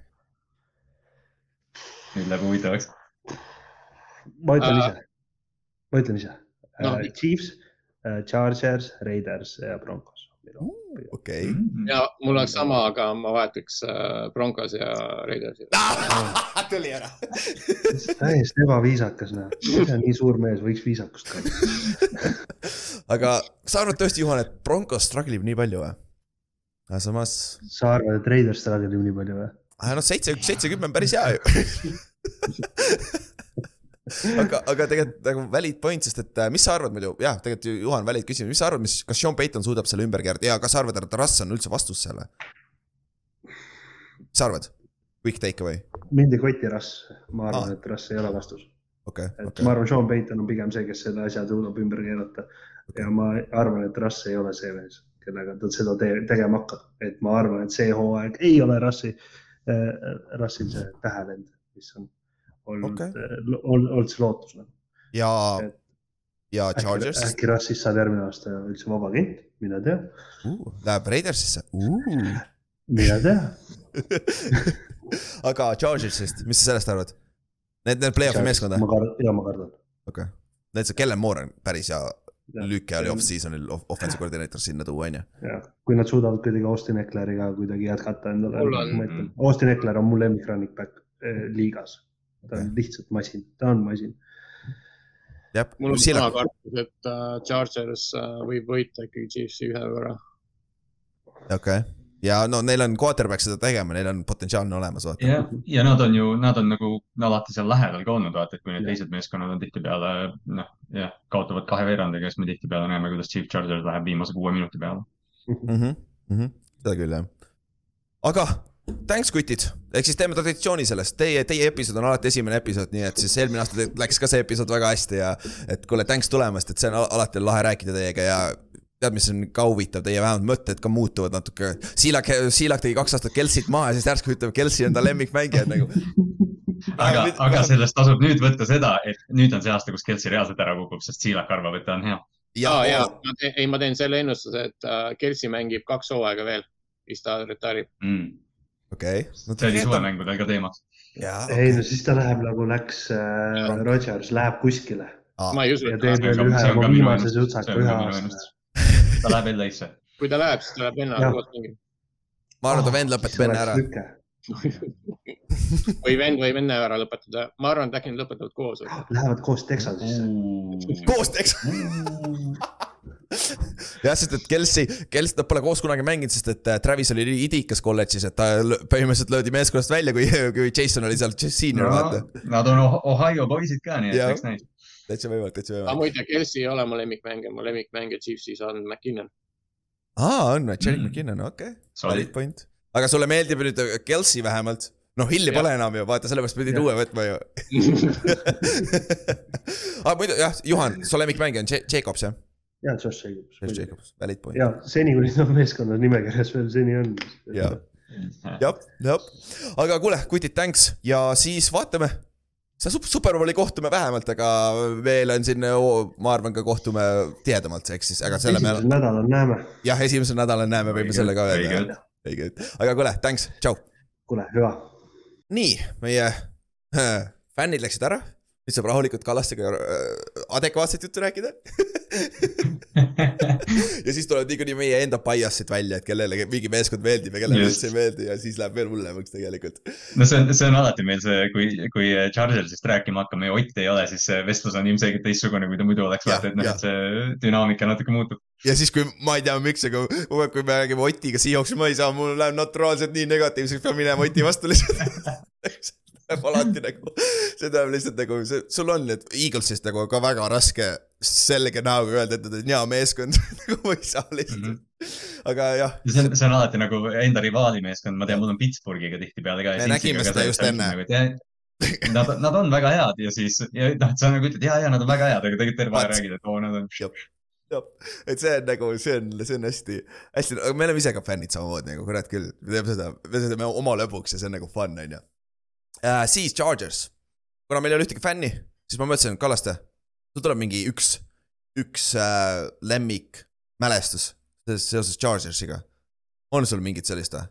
nüüd läheb huvitavaks. ma ütlen Äh, ise, ma ütlen ise no. no.. Chiefs, Chargers, Raiders ja Broncos. okei. Mm. ja mul oleks sama, aga ma vahetaks äh, Broncos ja Raidersi. tuli ära. täiesti ebaviisakas, noh. nii suur mees, võiks viisakust kanda. aga sa arvad tõesti, Juhan, et Broncos struggle ib nii palju või? samas, sa arvad, et Raiders struggle ib nii palju või? noh, seitse, seitsekümmend on päris hea ju. aga, aga tegelikult nagu valid point, sest et äh, mis sa arvad muidu, jah, tegelikult ju Juhan valid küsimus, mis sa arvad, mis, kas Sean Payton suudab selle ümber keerata ja kas sa arvad, et Russ on üldse vastus selle? mis sa arvad? Quick take away, mind ei koti Russ, ma arvan ah., et Russ ei ole vastus. okei, et okei ma, arvan, Sean Payton on pigem see, kes selle asja suudab ümber keerata. ja ma arvan, et Russ ei ole see mees, kellega ta seda te tegema hakkab, et ma arvan, et see hooaeg ei ole Russi äh,, Russil see tähelend, mis on olnud okay., olnud see lootus nagu. ja Et-, ja Chargers äkki Russist saab järgmine aasta üldse vaba agent, mine tea, uh,, läheb Raidersisse uh.. mine tea. aga Chargersist, mis sa sellest arvad? Need, need play-off'i meeskond ma või? kardan, ja ma kardan. okei okay., see Kellen Moore on päris hea lüke oli off-season'il offensive koordineeter sinna tuua, onju. jah, kui nad suudavad kuidagi Austin Ekleriga kuidagi jätkata endale on-, ma Austin Ekler on mu lemmik running back eh, liigas. Ta on lihtsalt masin, ta on masin. jah, mul on sama, kartus, et äh, Chargers äh, võib võita ikkagi Chiefsi ühe võrra. okei okay.. ja no neil on quarterback seda tegema, neil on potentsiaalne olemas, vaata. ja, ja nad on ju, nad on nagu alati seal lähedal ka olnud, vaata, et kui need Jah. teised meeskonnad on tihtipeale noh, jah, kaotavad kahe veerandiga, siis me tihtipeale näeme, kuidas Chief Chargers läheb viimase kuue minuti peale. mm. -hmm. seda küll, jah. aga thanks, kutid, ehk siis teeme traditsiooni sellest, teie, teie episood on alati esimene episood, nii et siis eelmine aasta läks ka see episood väga hästi ja et kuule, thanks tulemast, et see on al- alati lahe rääkida teiega ja tead, mis on ka huvitav, teie vähemalt mõtted ka muutuvad natuke. Siilak, Siilak tegi kaks aastat Kelsit maha ja siis järsku ütleb, Kelsi on ta lemmikmängija nagu. aga aga sellest tasub nüüd võtta seda, et nüüd on see aasta, kus Kelsey reaalselt ära kukub, sest Siilak arvab, et ta on hea. ja ja, ja ei, ma teen selle ennustuse, et äh, Kelsi mängib kaks hooaega veel, siis ta retirib. mm.. okei. see oli suvemängudel ka teemaks. jaa, ei no siis ta läheb nagu läks äh,, Rodgers läheb kuskile ma ei usu, ja et veel ka- ühe oma viimase sutsaka on ühe aasta ta läheb LA-sse. kui ta läheb, siis ta läheb vennaga koos mängima. ma arvan, et ta vend lõpetab enne ära. või vend võib enne ära lõpetada. ma arvan, et äkki nad lõpetavad koos. Lähevad koos Texasisse. koos teeks. jah, sest et Kelsi, Kels, nad pole koos kunagi mänginud, sest et äh, Travis oli nii idikas kolledžis, et ta põhimõtteliselt löödi meeskonnast välja, kui, kui Jason oli seal senior, vaata. Nad on Oh- Ohio poisid ka, nii et Jah. eks näis. täitsa võimalik, täitsa aga võimalik. muide, Kelsi ei ole mu lemmikmängija, mu lemmikmängija Chiefsis on McKinnon. aa, on või, Cherry Mm. McKinnon, okei okay., Solid. valid point. aga sulle meeldib nüüd Kelsi vähemalt? noh, Hilli pole enam ju, vaata, sellepärast pidid uue võtma ju. aga muidu jah, Juhan, su lemmikmängija on Ja- Jacobs jah? Ja Josh Jacobs. Josh Jacobs, valid point. ja seni, kuni ta meeskonna nimekirjas veel seni on. Jaa. jah, jah, aga kuule, kutid, thanks ja siis vaatame. see sup-, Superbowli kohtume vähemalt, aga veel on siin, ma arvan, ka kohtume tihedamalt, ehk siis, aga selle me esimesel nädalal näeme. jah, esimesel nädalal näeme, võime selle ka õige. öelda. õige, aga kuule, thanks, tšau. kuule, hüva. nii, meie äh, fännid läksid ära, nüüd saab rahulikult Kallastega äh, adekvaatset juttu rääkida. ja siis tulevad niikuinii meie enda bias'id välja, et kellele mingi meeskond meeldib ja kellele üldse ei meeldi ja siis läheb veel hullemaks tegelikult. no see on, see on alati meil see, kui, kui Chargersist rääkima hakkame ja Ott ei ole, siis see vestlus on ilmselgelt teistsugune, kui ta muidu oleks. Vaata, et noh, et see dünaamika natuke muutub. ja siis, kui ma ei tea, miks, aga kogu aeg, kui me räägime Otiga Seahawksi, ma ei saa, mul läheb naturaalselt nii negatiivseks, pean minema Oti vastu lihtsalt. Läheb alati nagu, see tähendab lihtsalt nagu, sul on nüüd Eaglesist nagu ka väga raske selge näoga öelda, et nad on hea meeskond, nagu ma ei saa lihtsalt mm. -hmm. aga jah, see on, see on alati nagu enda rivaali meeskond, ma tean, mul on Pittsburghiga tihtipeale ka. Me nägime seda just enne.. Nad, nad on väga head ja siis, ja noh, sa nagu ütled ja, ja nad on väga head, aga tegelikult terve aeg räägid, et oo, nad on. jah, et see on nagu, see on, see on hästi, hästi, aga me oleme ise ka fännid samamoodi nagu kurat küll, me teeme seda, me teeme oma lõbuks ja see on nagu fun, on ju. siis Chargers, kuna meil ei ole ühtegi fänni, siis ma mõtlesin, Kallaste, sul tuleb mingi üks, üks äh, lemmikmälestus seoses Chargersiga. on sul mingit sellist või?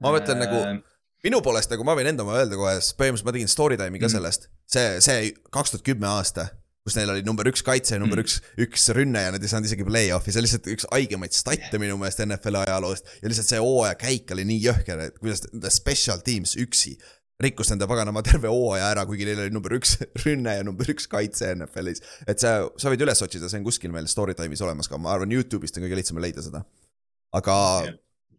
Ma mõtlen nagu- minu poolest nagu ma võin enda oma öelda kohe, sest põhimõtteliselt ma tegin story time'i ka Mhm. sellest. see, see kaks tuhat kümme aasta, kus neil oli number üks kaitse ja number Mm. üks, üks rünne ja nad ei saanud isegi play-off'i, see on lihtsalt üks haigemaid statte minu meelest NFL-i ajaloost. ja lihtsalt see hooaja käik oli nii jõhker, et kuidas nende special teams üksi rikkus nende paganama terve hooaja ära, kuigi neil oli number üks rünne ja number üks kaitse NFL-is. et see, sa võid üles otsida, see on kuskil meil Storytime'is olemas ka, ma arvan, Youtube'ist on kõige lihtsam leida seda. aga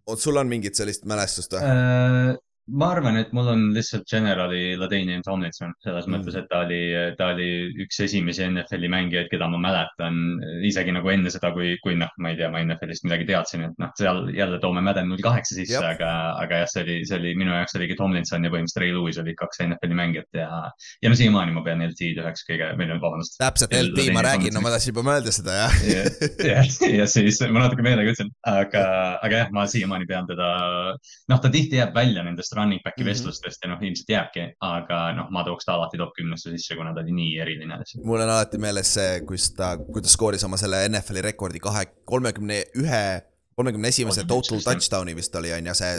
oot, sul on mingit sellist mälestust või? Äh, ma arvan, et mul on lihtsalt generali Ladanian Tomlinson selles Mm. mõttes, et ta oli, ta oli üks esimesi NFL-i mängijaid, keda ma mäletan isegi nagu enne seda, kui, kui noh, ma ei tea, ma NFL-ist midagi teadsin, et noh, seal jälle toome Madden null kaheksa sisse, aga, aga jah, see oli, see oli minu jaoks oligi Tomlinson ja põhimõtteliselt Ray Lewis olid kaks NFL-i mängijat ja, ja no siiamaani ma pean LT-d üheks kõige, või no vabandust. täpselt, LT, ma räägin, no ma tahtsin juba mõelda seda, jah. ja, ja siis ma natuke meelega ütlesin, aga, aga jah, ma siiamaani pean teda, noh, ta tihti jääb välja nendest running back'i Mhm. vestlustest ja noh, ilmselt jääbki, aga noh, ma tooks ta alati top kümnesse sisse, kuna ta oli nii eriline mul on alati meeles see, kus ta, kui ta skooris oma selle NFL-i rekordi kahe, kolmekümne ühe, kolmekümne esimese total touchdown'i vist oli, on ju, see,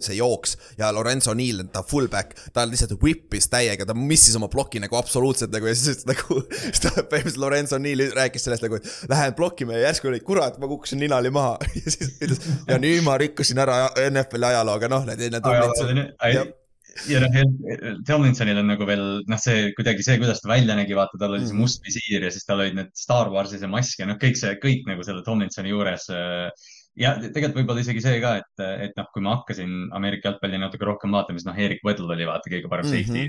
see jooks. ja Lorenzo Neal, ta fullback, ta lihtsalt whip'is täiega, ta missis oma ploki nagu absoluutselt nagu ja siis nagu. siis ta põhimõtteliselt Lorenzo Neal rääkis sellest nagu, et lähen blokime ja järsku oli, kurat, ma kukkusin ninali maha. ja siis ütles, ja nüüd ma rikkusin ära NFL-i ajaloo, aga noh, need, need. Jah. ja noh, Tomlinsonil on nagu veel noh, see kuidagi see, kuidas ta välja nägi, vaata, tal oli see Mhm. must visiir ja siis tal olid need Star Warsi see mask ja noh, kõik see, kõik nagu selle Tomlinsoni juures. Ja tegelikult võib-olla isegi see ka, et, et noh, kui ma hakkasin Ameerika jalgpalli natuke rohkem vaatama, siis noh, Erik Weddle oli vaata kõige parem Mhm. safety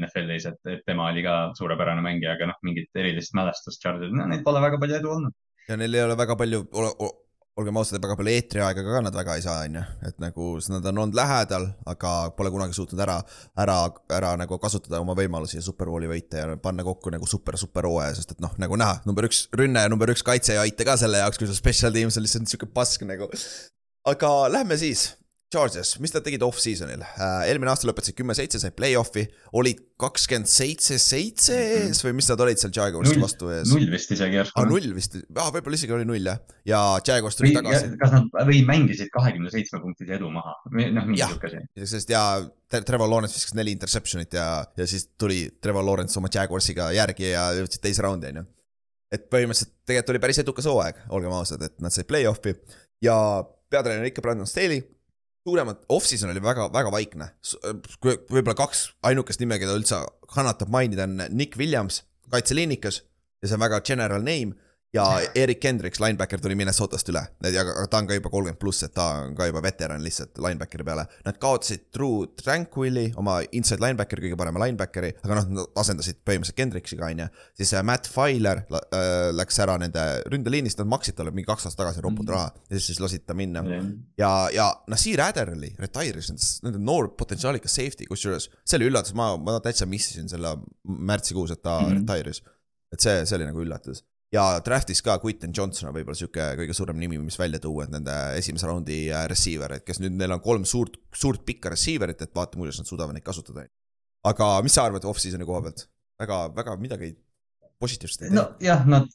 NFL-is, et, et tema oli ka suurepärane mängija, aga noh, mingit erilist mälestust Chargeril, no neid pole väga palju edu olnud. ja neil ei ole väga palju, olgem ausad, väga palju eetriaega ka nad väga ei saa, on ju. et nagu nad on olnud lähedal, aga pole kunagi suutnud ära, ära, ära nagu kasutada oma võimalusi ja superbowli võita ja panna kokku nagu super, super hooaja, sest et noh, nagu näha, number üks rünne ja number üks kaitse ei aita ka selle jaoks, kui su special teams on lihtsalt sihuke pask nagu. aga lähme siis. Charges, mis nad tegid off-season'il äh,? eelmine aasta lõpetasid kümme-seitse, said play-off'i, olid kakskümmend seitse, seitse ees või mis nad olid seal Jaguarist vastu ees? null vist isegi järsku aa, null vist, aa võib-olla isegi oli null jah, ja Jaguars tuli tagasi. kas nad või mängisid kahekümne seitsme punktise edu maha noh, mingi sihuke asi. sest ja Tre- Trevor Lawrence viskas neli interception'it ja, ja siis tuli Trevor Lawrence oma Jaguarsiga järgi ja jõudsid teise raundi, on ju. et põhimõtteliselt tegelikult oli päris edukas hooaeg, olgem ausad, et nad said play-off'i ja peatreener ikka Brandon Staley. suuremad, off-season oli väga, väga vaikne. võib-olla kaks ainukest nime, keda üldse kannatab mainida, on Nick Williams, kaitseliinikas ja see on väga general name ja Erik Kendricks, linebacker tuli Minnesotast üle, aga ta on ka juba kolmkümmend pluss, et ta on ka juba veteran lihtsalt linebackeri peale. Nad kaotasid Drew Tranquilli, oma inside linebackeri, kõige parema linebackeri, aga noh, nad asendasid põhimõtteliselt Kendricksiga, on ju. siis äh, Matt Filer äh, läks ära nende ründeliinist, nad maksid talle mingi kaks aastat tagasi ropult Mhm. raha ja siis lasid ta minna ja, ja Nasir Adderley retire'is nende noor potentsiaalikas safety, kusjuures see oli üllatus, ma, ma täitsa missisin selle märtsikuus, et ta mm. -hmm. retire'is. et see, see oli nagu üllatus. Ja draft'is ka Quinton Johnson on võib-olla sihuke kõige suurem nimi, mis välja tuua, et nende esimese raundi äh, receiver, et kes nüüd, neil on kolm suurt, suurt pikka receiver'it, et vaatame, kuidas nad suudavad neid kasutada. aga mis sa arvad off-season'i koha pealt? väga, väga midagi positiivset ei tee. nojah, nad,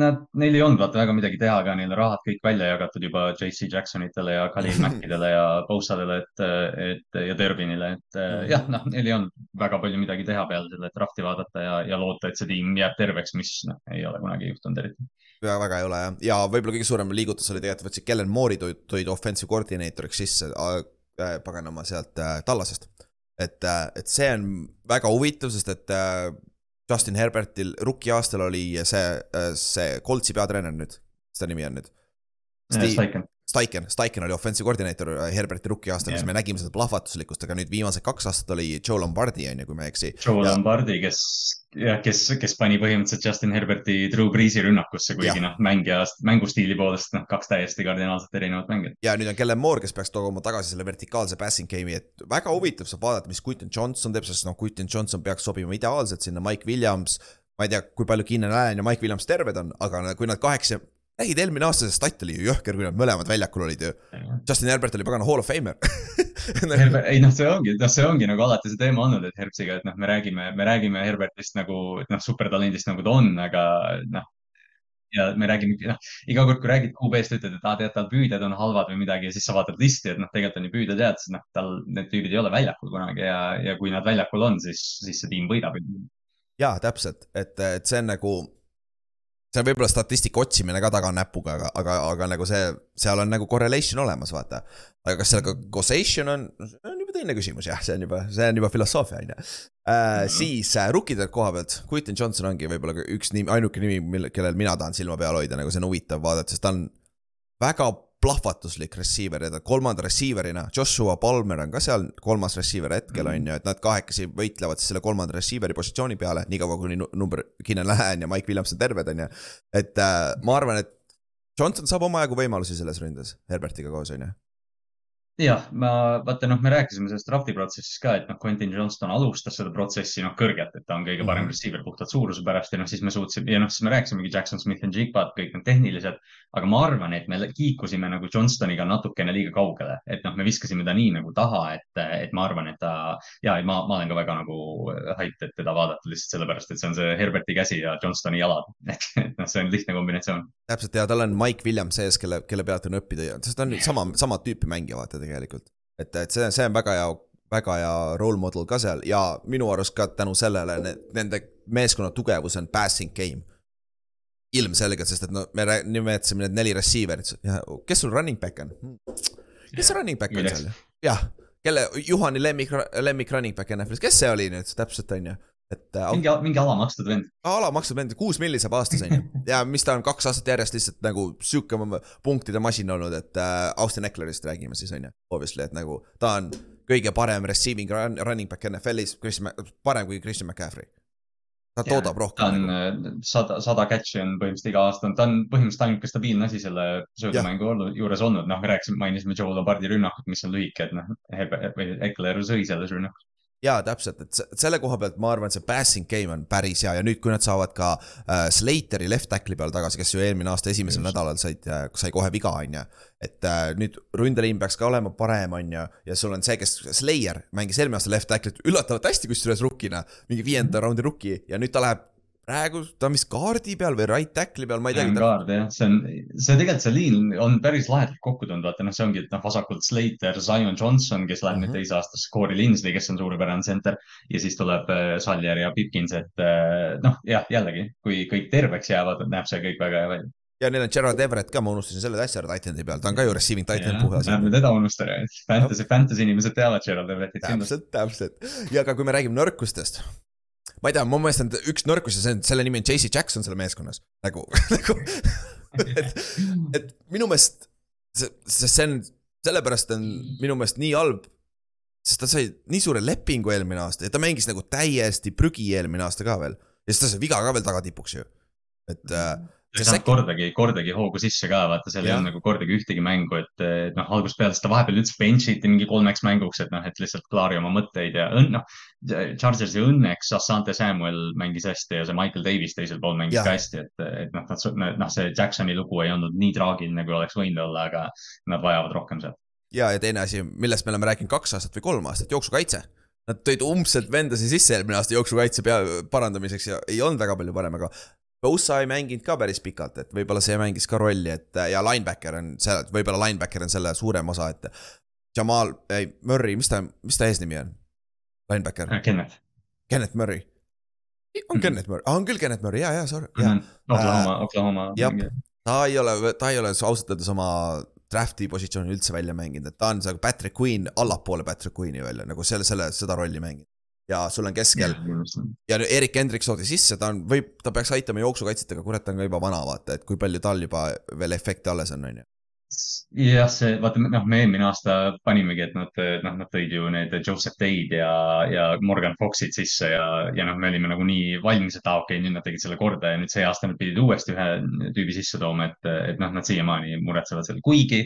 nad, neil ei olnud vaata väga midagi teha ka, neil rahad kõik välja jagatud juba JC Jacksonitele ja Khalil Mackidele ja Bosadele, et, et ja Durbinile, et Mhm. jah, noh, neil ei olnud väga palju midagi teha peale selle drafti vaadata ja, ja loota, et see tiim jääb terveks, mis noh, ei ole kunagi juhtunud eriti. väga, väga ei ole jah, ja võib-olla kõige suurem liigutus oli tegelikult, võtsid Kellen Moore'i tõid, tõid offensive coordinator'iks sisse äh,, paganama sealt äh, Tallasest. et äh,, et see on väga huvitav, sest et äh, Justin Herbertil rookie aastal oli see äh,, see Coltsi peatreener nüüd, mis ta nimi on nüüd? Staiken, Staiken, Staiken oli offensive coordinator äh, Herberti rookie aastal yeah., siis me nägime seda plahvatuslikkust, aga nüüd viimased kaks aastat oli Joe Lombardi on ju, kui ma ei eksi. Joe Ja- Lombardi, kes, jah, kes, kes pani põhimõtteliselt Justin Herberti Drew Breesi rünnakusse, kuigi noh, mängija, mängustiili poolest noh, kaks täiesti kardinaalselt erinevat mängijat. ja nüüd on Kellen Moore, kes peaks tooma tagasi selle vertikaalse passing game'i, et väga huvitav saab vaadata, mis Quinton Johnson teeb, sest noh, Quinton Johnson peaks sobima ideaalselt sinna, Mike Williams. ma ei tea, kui palju Keenan Allan ja Mike Williams terved on, aga kui nad kaheksa, nägid eelmine aasta see stat oli ju jõhker, kui nad mõlemad väljakul olid ju. Justin Herbert oli pagana hall of famer ei noh, see ongi, noh, see ongi nagu alati see teema olnud, et Herbsiga, et noh, me räägime, me räägime Herbertist nagu, et noh, supertalendist nagu ta on, aga noh. ja me räägime, noh, iga kord, kui räägid QB-st, ütled, et aa, tead, tal püüdjad on halvad või midagi ja siis sa vaatad listi, et noh, tegelikult on ju püüdjad head, siis noh, tal need tüübid ei ole väljakul kunagi ja, ja kui nad väljakul on, siis, siis see tiim võidab. jaa, täpselt, et, et see on nagu. See on võib-olla statistika otsimine ka taga näpuga, aga, aga, aga nagu see, seal on nagu correlation olemas, vaata. aga kas sellega causation on, on juba teine küsimus jah, see on juba, see on juba filosoofia on ju. siis äh, rukkide koha pealt, Quentin Johnson ongi võib-olla ka üks nimi, ainuke nimi, mille, kellel mina tahan silma peal hoida, nagu see on huvitav vaadata, sest ta on väga plahvatuslik receiver ja ta kolmanda receiver'ina, Joshua Palmer on ka seal kolmas receiver hetkel on ju, et nad kahekesi võitlevad siis selle kolmanda receiver'i positsiooni peale, niikaua kuni nu- number, Keenan Allan ja Mike Williams on terved, on ju. et äh, ma arvan, et Johnson saab omajagu võimalusi selles ründes Herbertiga koos, on ju. jah, ma vaata noh, me rääkisime sellest drafti protsessist ka, et noh, Quentin Johnston alustas seda protsessi noh kõrgelt, et ta on kõige parem Mhm. receiver puhtalt suuruse pärast ja noh, siis me suutsime ja noh, siis me rääkisimegi Jackson Smith and Jigbat, kõik need tehnilised. aga ma arvan, et me kiikusime nagu Johnstoniga natukene liiga kaugele, et noh, me viskasime ta nii nagu taha, et, et ma arvan, et ta ja ma, ma olen ka väga nagu hyped, et teda vaadata lihtsalt sellepärast, et see on see Herberti käsi ja Johnstoni jalad. et, noh, see on lihtne kombinatsioon. täpselt ja tal on Mike Williams sees, kelle, kelle pealt on õppida sest ta on sama, sama tüüpi mängija vaata tegelikult. et, et see, see on väga hea, väga hea role model ka seal ja minu arust ka tänu sellele ne, nende meeskonna tugevus on passing game. ilmselgelt, sest et no me nimetasime need neli receiver'it ja kes sul running back on? kes see running back on seal? jah, kelle, Juhani lemmik, lemmik running back NFL-is, kes see oli nüüd täpselt on ju? Et äh, mingi, mingi alamakstud vend. alamakstud vend, kuus milli saab aastas on ju. ja mis ta on kaks aastat järjest lihtsalt nagu sihuke punktide masin olnud, et äh, Austin Ecklerist räägime siis on ju. Obviously, et nagu ta on kõige parem receiving run, running back NFL-is, parem kui Christian McCaffrey. ta Jaa, toodab ta rohkem on nagu. äh, sada, sada catch'i on põhimõtteliselt iga aasta, ta on põhimõtteliselt ainuke stabiilne asi selle söödumängu olnud- juures olnud, noh, rääkisime, mainisime Joe Lombardi rünnakut, mis on lühike, et noh, või Eckler sõi selles rünnakus. jaa, täpselt, et se- selle koha pealt ma arvan, et see passing game on päris hea ja nüüd, kui nad saavad ka äh, Slateri left tackle'i peal tagasi, kes ju eelmine aasta esimesel Just. nädalal said äh,, sai kohe viga, on ju. et äh, nüüd ründeliin peaks ka olema parem, on ju, ja sul on see, kes Slayer mängis eelmine aasta left tackle'it üllatavalt hästi, kusjuures rukkina, mingi viienda raundi rukki ja nüüd ta läheb praegu, ta on vist kaardi peal või right tackle'i peal, ma ei teagi. kaard jah, see on, see tegelikult see liin on päris lahedalt kokku tulnud, vaata noh, see ongi, et noh, vasakult Slater, Zion Johnson, kes läheb Mhm. -hmm. nüüd teise aastasse, Corey Linsley, kes on suurepärane center ja siis tuleb äh, Saljer ja Pipkins, et äh, noh, jah, jällegi, kui kõik terveks jäävad, näeb see kõik väga hea välja. ja neil on Gerard Everett ka, ma unustasin selle täitsa ära Titan'i peal, ta on ka ju receiving titan puhas. ärme teda unustada, fantasy, fantasy inimesed teavad Gerald Everettit täpselt, täpselt ja ka kui me räägime nõrkustest. Ma ei tea, mu meelest on üks nõrkus ja see on, selle nimi on JC Jackson selle meeskonnas, nagu, nagu, et, et minu meelest see, see, see on, sellepärast on minu meelest nii halb. sest ta sai nii suure lepingu eelmine aasta ja ta mängis nagu täiesti prügi eelmine aasta ka veel. ja siis ta sai viga ka veel tagatipuks ju. et äh, ei see saanud kordagi, kordagi hoogu sisse ka, vaata, seal ei olnud nagu kordagi ühtegi mängu, et et noh, algusest peale seda vahepeal üldse bench iti mingi kolmeks mänguks, et noh, et lihtsalt klaari oma mõtteid ja noh. Chargersi õnneks Asante Samuel mängis hästi ja see Michael Davis teisel pool mängis Jah. ka hästi, et, et noh, nad, noh, see Jacksoni lugu ei olnud nii traagiline, kui oleks võinud olla, aga nad vajavad rohkem sealt. ja, ja teine asi, millest me oleme rääkinud kaks aastat või kolm aastat, jooksukaitse. Nad tõid umbselt vendasi sisse eelmine aasta jooksukaitse pea parandamiseks ja ei olnud väga palju parem, aga Bosa ei mänginud ka päris pikalt, et võib-olla see mängis ka rolli, et ja linebacker on seal, võib-olla linebacker on selle suurem osa, et Jamal, ei, Murry, mis ta, mis ta eesnimi on? Linebacker, Kenneth. Kenneth Murry. on Mhm. Kenneth Murry, on küll Kenneth Murry, ja, ja sorry, ja. Oklahoma, Oklahoma. jah. ta ei ole, ta ei ole ausalt öeldes oma draft'i positsiooni üldse välja mänginud, et ta on see Patrick Queen allapoole Patrick Queen'i välja nagu selle, selle, seda rolli mänginud. ja sul on keskel ja Erik Hendrik toodi sisse, ta on, võib, ta peaks aitama jooksukaitsjatega, kurat, ta on ka juba vana, vaata, et kui palju tal juba veel efekti alles on, on ju. jah, see vaata, noh, me eelmine aasta panimegi, et nad, noh, nad tõid ju need Joseph Day'd ja, ja Morgan Fox'id sisse ja, ja noh, me olime nagunii valmis, et aa, okei okay,, nüüd nad tegid selle korda ja nüüd see aasta nad pidid uuesti ühe tüübi sisse tooma, et, et noh, nad siiamaani muretsevad selle, kuigi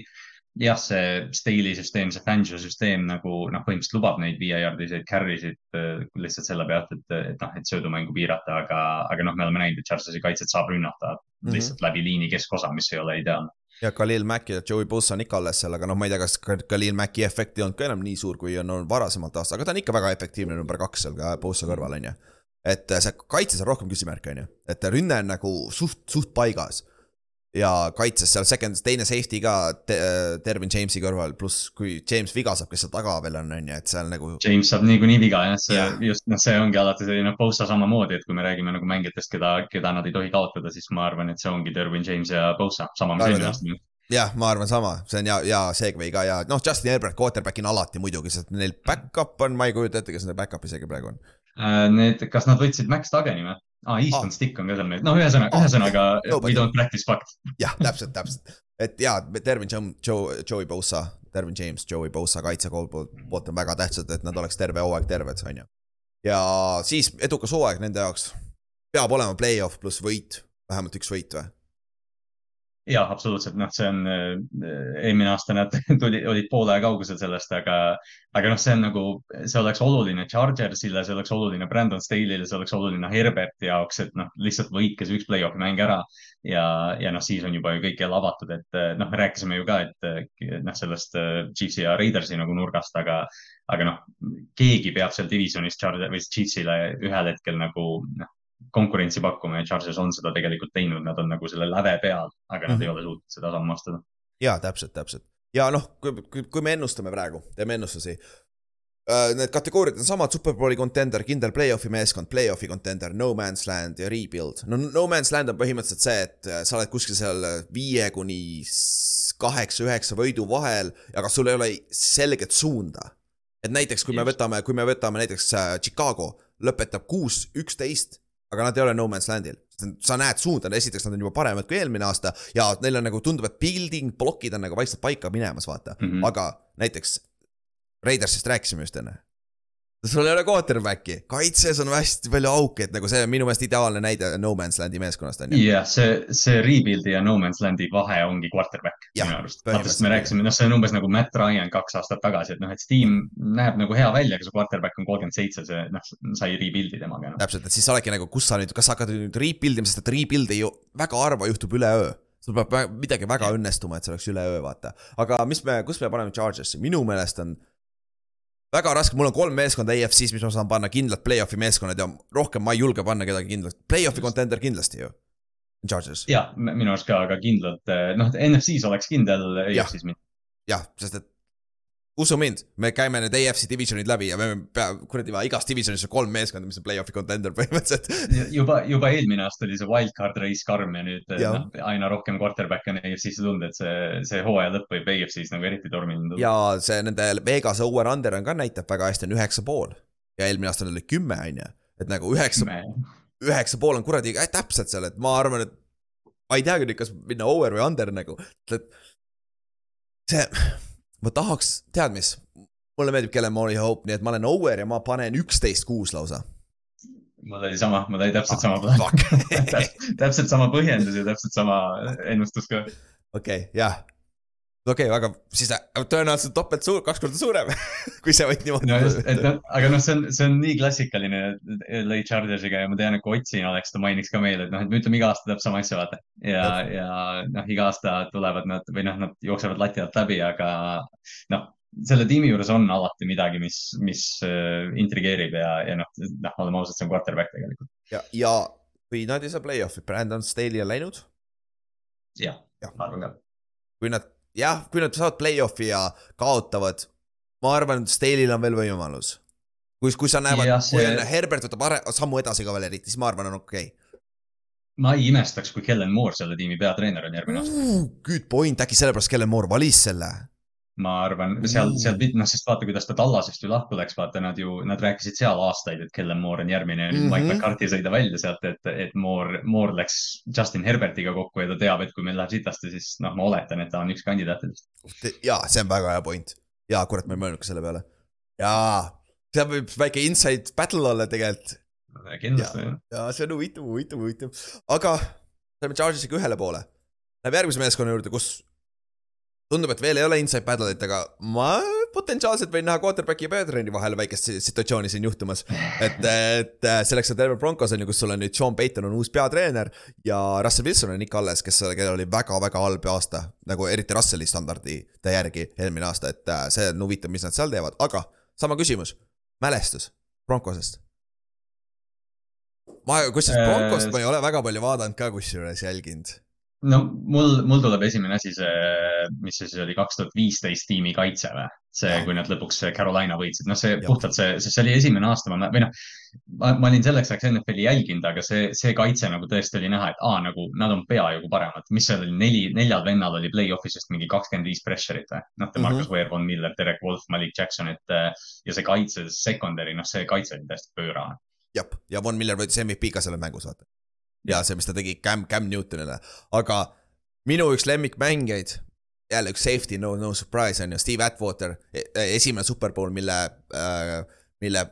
jah, see Stahli süsteem, see Fangio süsteem nagu noh, põhimõtteliselt lubab neid viiejaardiseid carry sid äh, lihtsalt selle pealt, et, et noh, et söödumängu piirata, aga, aga noh, me oleme näinud, et Charlesi kaitset saab rünnata mm Mhm. -hmm. lihtsalt läbi liini keskosa, mis ei ole ideaalne. Ja Khalil Mack ja Joey Bosa on ikka alles seal, aga noh, ma ei tea, kas Ka- Khalil Macki efekt ei olnud ka enam nii suur, kui on olnud varasemalt aasta, aga ta on ikka väga efektiivne number kaks seal ka Bosa kõrval, on ju. et äh, see kaitses on rohkem küsimärke, on ju, et rünne on nagu suht, suht paigas. Ja kaitses seal second, teine safety ka te, Dervin Jamesi kõrval, pluss kui James viga saab, kes seal taga veel on, on ju, et seal nagu. James saab niikuinii viga jah, see Jah. just noh, see ongi alati selline Bosa samamoodi, et kui me räägime nagu mängijatest, keda, keda nad ei tohi kaotada, siis ma arvan, et see ongi Derwin James ja Bosa, sama mis eelmine aasta. jah, ma arvan sama, see on hea, hea segway ka ja noh, Justin Herbert quarterback'ina alati muidugi, sest neil back-up on, ma ei kujuta ette, kes neil back-up isegi praegu on. Äh, Need, kas nad võtsid Max Dugani või? aa, Easton Aa. Stick on ka seal meil, noh, ühesõnaga, Aa, ühesõnaga nobody. we don't practice fucked. jah, täpselt, täpselt, et jaa, Dervin Joe, Joe, Joey Bosa, Dervin James, Joey Bosa kaitse poolt, poolt on väga tähtsad, et nad oleks terve hooaeg terved, on ju. ja siis edukas hooaeg nende jaoks peab olema play-off pluss võit, vähemalt üks võit või? jaa, absoluutselt, noh, see on, eelmine aasta nad tuli, olid poole kaugusel sellest, aga, aga noh, see on nagu, see oleks oluline Chargersile, see oleks oluline Brandon Staley'le, see oleks oluline Herberti jaoks, et noh, lihtsalt võitke see üks play-off'i mäng ära. Ja, ja noh, siis on juba ju kõik jälle avatud, et noh, me rääkisime ju ka, et noh, sellest eh, Chiefsi ja Raidersi nagu nurgast, aga, aga noh, keegi peab seal divisionis Charger või Chiefsile ühel hetkel nagu noh, konkurentsi pakkuma ja Chargers on seda tegelikult teinud, nad on nagu selle läve peal, aga nad Mhm. ei ole suutnud seda sammu astuda. jaa, täpselt, täpselt. ja noh, kui, kui, kui me ennustame praegu, teeme ennustusi. Need kategooriad on samad, superbowli contender, kindel play-off'i meeskond, play-off'i contender, no man's land ja rebuild. no no man's land on põhimõtteliselt see, et äh, sa oled kuskil seal viie kuni s- kaheksa, üheksa võidu vahel, aga sul ei ole selget suunda. et näiteks, kui me võtame, kui me võtame näiteks äh, Chicago lõpetab kuus, üksteist, aga nad ei ole no man's land'il. sa näed suunda, esiteks nad on juba paremad kui eelmine aasta ja neil on nagu tundub, et building, plokid on nagu vaikselt paika minemas, vaata mm. -hmm. aga näiteks Raidersist rääkisime just enne. Sul ei ole quarterback'i, kaitses on hästi palju auke, et nagu see on minu meelest ideaalne näide No Man's Landi meeskonnast on ju. jah, see, see rebuild'i ja no man's land'i vahe ongi quarterback Jah, minu arust. vaata, sest me rääkisime, noh, see on umbes nagu Matt Ryan kaks aastat tagasi, et noh, et see tiim näeb nagu hea välja, aga see quarterback on kolmkümmend seitse, see noh, sai rebuild'i temaga noh.. täpselt, et siis sa oledki nagu, kus sa nüüd, kas sa hakkad nüüd rebuild ima, sest et rebuild ei ju väga harva juhtub üleöö. sul peab midagi väga õnnestuma, et see oleks üleöö, vaata. aga mis me, kus me paneme Chargersi, minu meelest on väga raske, mul on kolm meeskonda EFC-s, mis ma saan panna kindlad play-off'i meeskonnad ja rohkem ma ei julge panna kedagi kindlalt. Play-off'i contender kindlasti ju. Chargers, ja minu arust ka, aga kindlalt, noh, NFC-s oleks kindel, Jah. EFC-s mitte. jah, sest et usu mind, me käime need EFC divisionid läbi ja me pea, kuradi, igas divisionis on kolm meeskonda, mis on play-off'i contender põhimõtteliselt. juba, juba eelmine aasta oli see wildcard race karm ja nüüd Jah. noh, aina rohkem quarterback'e on EFC-sse tulnud, et see, see hooaja lõpp võib EFC-s nagu eriti tormiline tulla. ja see nende Vegas'e over-under on ka näitab väga hästi, on üheksa pool. ja eelmine aasta oli kümme, on ju. et nagu üheksa, üheksa pool on kuradi äh, täpselt seal, et ma arvan, et ma ei teagi nüüd, kas minna over või under nagu, et see, ma tahaks, tead mis, mulle meeldib Kellen Moore'i hoop, nii et ma olen over ja ma panen üksteist kuus lausa. mul oli sama, mul oli täpselt sama Ah, fuck. täpselt sama põhjendus ja täpselt sama ennustus ka. okei, jah. Okei okay,, aga siis tõenäoliselt topelt suur, kaks korda suurem, kui sa võid niimoodi no just, et noh, aga noh, see on, see on nii klassikaline LA Chargersiga ja ma tean, et kui Ott siin oleks, ta mainiks ka meile, et noh, et me ütleme iga aasta täpselt sama asja, vaata. ja, ja noh, iga aasta tulevad nad või noh, nad jooksevad lati alt läbi, aga noh, selle tiimi juures on alati midagi, mis, mis äh, intrigeerib ja, ja noh, noh, oleme ausad, see on quarterback tegelikult. ja, ja kui nad ei saa play-off'i, Brandon Staley on läinud, jah Jah., ma arvan ka. kui nad, jah, kui nad saavad play-off'i ja kaotavad, ma arvan, et Staley'l on veel võimalus. kui, kui sa näevad Jah,, kui see- on Herbert võtab are- sammu edasi ka veel eriti, siis ma arvan, on okei ma ei imestaks, kui Kellen Moore selle tiimi peatreener on järgmine aasta. okay.. Good point, äkki sellepärast Kellen Moore valis selle. Ma arvan, seal, seal, noh, sest vaata, kuidas ta Tallasest ju lahku läks, vaata nad ju, nad rääkisid seal aastaid, et Kellen Moore on järgmine ja nüüd Mhm. Mike McCarthy ei sõida välja sealt, et, et Moore, Moore läks Justin Herbertiga kokku ja ta teab, et kui meil läheb sitasti, siis noh, ma oletan, et ta on üks kandidaatidest. jaa, see on väga hea point. jaa, kurat, ma ei mõelnud ka selle peale. jaa, seal võib väike inside battle olla tegelikult. kindlasti jaa, see on huvitav, huvitav, huvitav. aga lähme Chargersiga ühele poole. Läheme järgmise meeskonna juurde, kus tundub, et veel ei ole inside battle'it, aga ma potentsiaalselt võin näha quarterback'i ja peatreeneri vahel väikest si- situatsiooni siin juhtumas. et, et äh, selleks on Denver Broncos on ju, kus sul on nüüd Sean Payton on uus peatreener ja Russell Wilson on ikka alles, kes, kellel oli väga-väga halb aasta. nagu eriti Russelli standardite järgi eelmine aasta, et äh, see on huvitav, mis nad seal teevad, aga sama küsimus, mälestus Broncosest. ma, kusjuures Äh, Broncost ma ei ole väga palju vaadanud ka kusjuures jälginud. No mul, mul tuleb esimene asi see, mis see siis oli, kaks tuhat viisteist tiimi kaitse või? see, kui nad lõpuks Carolina võitsid, noh, see ja. puhtalt see, sest see oli esimene aasta, ma, või noh, ma, ma olin selleks ajaks NFL-i jälginud, aga see, see kaitse nagu tõesti oli näha, et aa, nagu nad on peajagu paremad. mis seal oli, neli, neljal vennal oli play-off'is vist mingi kakskümmend viis pressure'it või? noh, Marcus mm -hmm. Ware, Von Miller, Derek Wolf, Malik Jackson, et ja see kaitse, secondary, noh, see kaitse oli täiesti pöörane. jah, ja Von Miller võitis MVP ka selles mängus, vaata. Ja see, mis ta tegi Cam, Cam Newtonile, aga minu üks lemmikmängijaid, jälle üks safety, no, no surprise on ju, Steve Atwater, e, esimene superpool, mille äh,, mille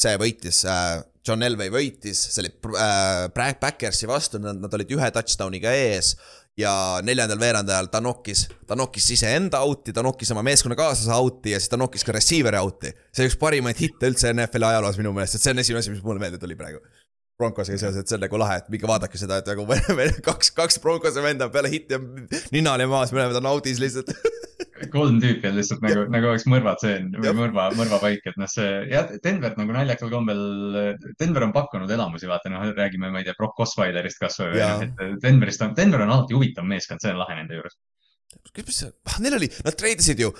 see võitis äh,, John Elway võitis, see oli äh, Backersi vastu, nad, olid ühe touchdown'iga ees ja neljandal veerandajal ta nokkis, ta nokkis iseenda out'i, ta nokkis oma meeskonnakaaslase out'i ja siis ta nokkis ka receiver'i out'i. see on üks parimaid hitte üldse NFL-i ajaloos minu meelest, et see on esimene asi, mis mulle meelde tuli praegu Broncosiga seoses, et see on nagu lahe, et minge vaadake seda, et nagu kaks, kaks Broncose venda peale hitti on ninal ja maas, mõlemad on audis lihtsalt. Kolm tüüpi on lihtsalt nagu, nagu oleks mõrvatseen või mõrva, mõrvapaik, et noh, see jah, Denver nagu naljakal kombel, Denver on pakkunud elamusi, vaata noh, räägime, ma ei tea, Brock Osweilerist kasvõi või et Denverist on, Denver on alati huvitav meeskond, see on lahe nende juures. mis see, ah neil oli, nad treidisid ju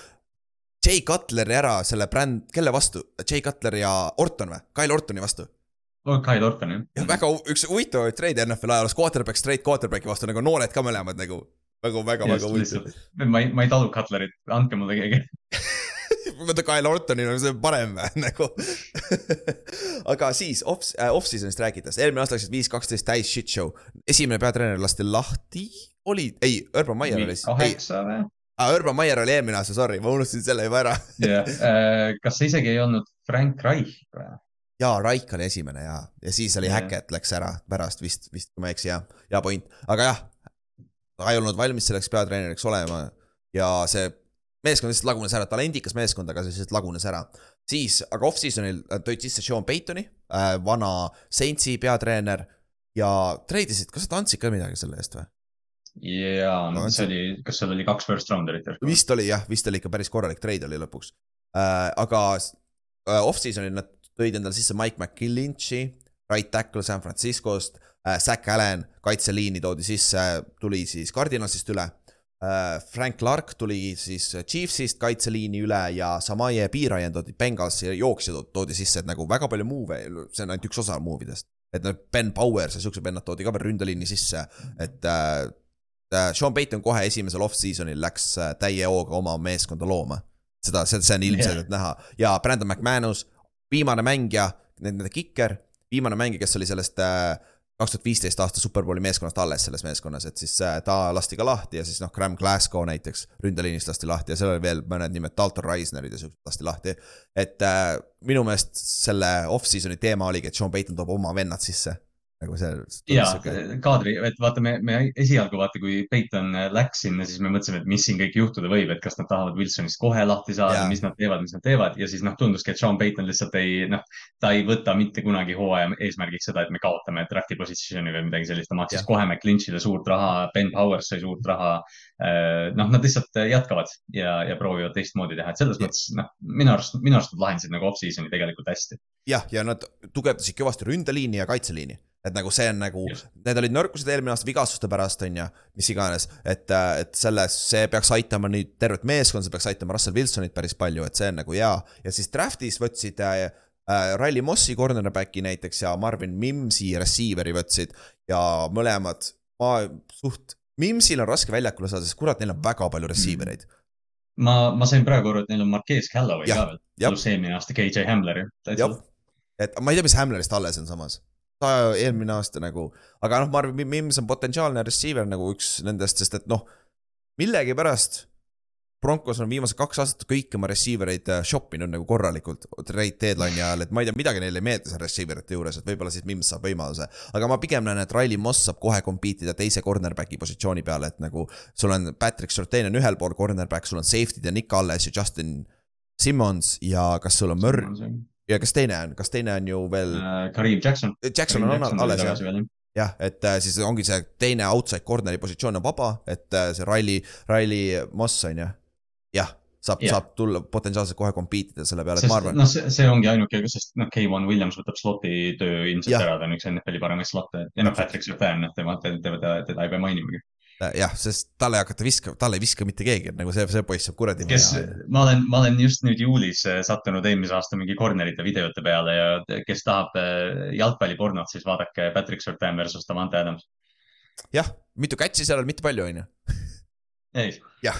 Jay Cutleri ära selle bränd, kelle vastu, Jay Cutler ja Orton või, Kyle Ortoni vastu oh,. Kyle Orton jah. ja väga üks huvitavaid treide NFL ajaloos, quarterback straight quarterback'i vastu nagu noored ka mõlemad nagu väga, väga, väga huvitav. ma ei, ma ei talu Cutlerit, andke mulle keegi vaata Kyle Ortonil on see parem nagu aga siis off, äh, off-season'ist rääkides, eelmine aasta läksid viis, kaksteist täis shit show. esimene peatreener lasti lahti, oli, ei, Urban Meyer oli. kaheksa või? aa, Urban Meyer oli eelmine aasta, sorry, ma unustasin selle juba ära. jah, äh, kas see isegi ei olnud Frank Reich või? Jaa, Raik oli esimene ja, ja siis oli. Hackett läks ära pärast vist, vist kui ma ei eksi, jah, hea point, aga jah. ta ei olnud valmis selleks peatreeneriks olema ja see meeskond lihtsalt lagunes ära, talendikas meeskond, aga see lihtsalt lagunes ära. siis, aga off-season'il tõid sisse Sean Paytoni äh,, vana Saintsi peatreener ja treidisid, kas sa andsid ka midagi selle eest või? jaa, no see oli, kas seal oli kaks first rounder'it? vist oli jah, vist oli ikka päris korralik treid oli lõpuks äh,. aga äh, off-season'il nad tõid endale sisse Mike McKillinchi, right tackle San Franciscost äh,, Zack Allan kaitseliini toodi sisse, tuli siis Cardinalsist üle äh,. Frank Clark tuli siis Chiefsist kaitseliini üle ja Samaje Piirajan toodi Bengalsi jooksja toodi sisse, et nagu väga palju move'e, see on ainult üks osa move idest. et noh, Ben Powers ja siuksed vennad toodi ka veel ründeliini sisse, et äh, äh Sean Payton kohe esimesel off-season'il läks äh, täie hooga oma meeskonda looma. seda, see, see on ilmselgelt yeah. näha ja Brandon McManus viimane mängija, nende kiker, viimane mängija, kes oli sellest äh, kaks tuhat viisteist aasta superbowli meeskonnast alles selles meeskonnas, et siis äh, ta lasti ka lahti ja siis noh, Graham Glasgow näiteks ründeliinist lasti lahti ja seal oli veel mõned nimed, Dalton Reisnerid ja siuksed lasti lahti. et äh, minu meelest selle off-season'i teema oligi, et Sean Payton toob oma vennad sisse nagu see. ja okay. kaadri, et vaata, me, me esialgu vaata, kui Peiton läks sinna, siis me mõtlesime, et mis siin kõik juhtuda võib, et kas nad tahavad Wilsonist kohe lahti saada, mis nad teevad, mis nad teevad ja siis noh, tunduski, et Sean Peiton lihtsalt ei noh, ta ei võta mitte kunagi hooaja eesmärgiks seda, et me kaotame draft'i positsiooni või midagi sellist, ta maksis kohe McClinchile suurt raha, Ben Powers sai suurt raha. Äh, noh, nad lihtsalt jätkavad ja, ja proovivad teistmoodi teha, et selles ja. mõttes noh, minu arust, minu arust nad lahendasid nagu off-season'i tegelikult hästi. jah, ja nad tugevdasid kõvasti ründeliini ja kaitseliini et nagu see on nagu, need olid nõrkused eelmine aasta vigastuste pärast, on ju, mis iganes. et, äh, et selles, see peaks aitama nüüd tervet meeskonda, see peaks aitama Russell Wilsonit päris palju, et see on nagu hea. ja siis draft'is võtsid äh, äh, Riley Mossi cornerback'i näiteks ja Marvin Mimsi receiver'i võtsid. ja mõlemad, ma suht, Mimsil on raske väljakule saada, sest kurat, neil on väga palju receiver eid mm ma, ma sain praegu aru, et neil on Marquez Callaway ja, ka veel, pluss eelmine aasta KJ Hamler et ma ei tea, mis Hamlerist alles on samas ta eelmine aasta nagu, aga noh, ma arvan, Mims on potentsiaalne receiver nagu üks nendest, sest et noh, millegipärast Broncos on viimased kaks aastat kõiki oma receiver eid äh, shop inud nagu korralikult trade deadline'i ajal, et ma ei tea, midagi neile ei meeldi seal receiver ite juures, et võib-olla siis Mims saab võimaluse. aga ma pigem näen, et Riley Moss saab kohe compete ida teise cornerback'i positsiooni peale, et nagu sul on Patrick Surtain on ühel pool cornerback, sul on safety'd ja Nick Alles ja Justin Simmons ja kas sul on Murr-, ja kes teine on, kas teine on ju veel uh,? Kareem Jackson. Jackson Kareem on alles jah jah, et äh, siis ongi see teine outside corner'i positsioon on vaba, et äh, see Riley, Riley Moss on ju, jah, saab yeah., saab tulla potentsiaalselt kohe compete ida selle peale, et ma arvan. noh, see, see ongi ainuke, sest noh, K1 Williams võtab slot'i töö ilmselt ja. ära, ta on üks NFL-i paremaid slot'e ja noh, Patrick Surtain, noh, tema, teda, teda ei pea mainimagi jah, sest talle ei hakata viskama, talle ei viska mitte keegi, et nagu see, see poiss saab kuradi. kes, ma olen, ma olen just nüüd juulis äh, sattunud eelmise aasta mingi corner'ite videote peale ja kes tahab äh, jalgpallipornot, siis vaadake Patrick Surtain versus Davante Adams. jah, mitu catch'i seal on, mitte palju, on ju. ei, jah,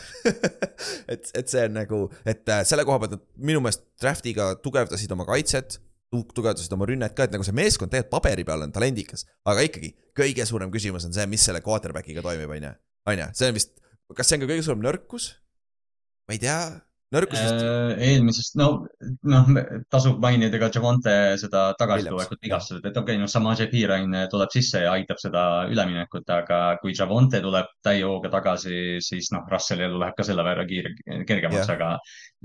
et, et see on nagu, et äh, selle koha pealt nad minu meelest draft'iga tugevdasid oma kaitset, tugevdasid oma rünnet ka, et nagu see meeskond tegelikult paberi peal on talendikas, aga ikkagi kõige suurem küsimus on see, mis selle quarterback'iga toimib, on ju, on ju, see on vist, kas see on ka kõige suurem nõrkus? ma ei tea, nõrkus vist, Äh, eelmisest, no, noh, tasub mainida ka Javante seda tagasitulekut vigastused, et okei okay,, noh, Samaje Piirain tuleb sisse ja aitab seda üleminekut, aga kui Javante tuleb täie hooga tagasi, siis noh, Russell elu läheb ka selle võrra kiire, kergemaks aga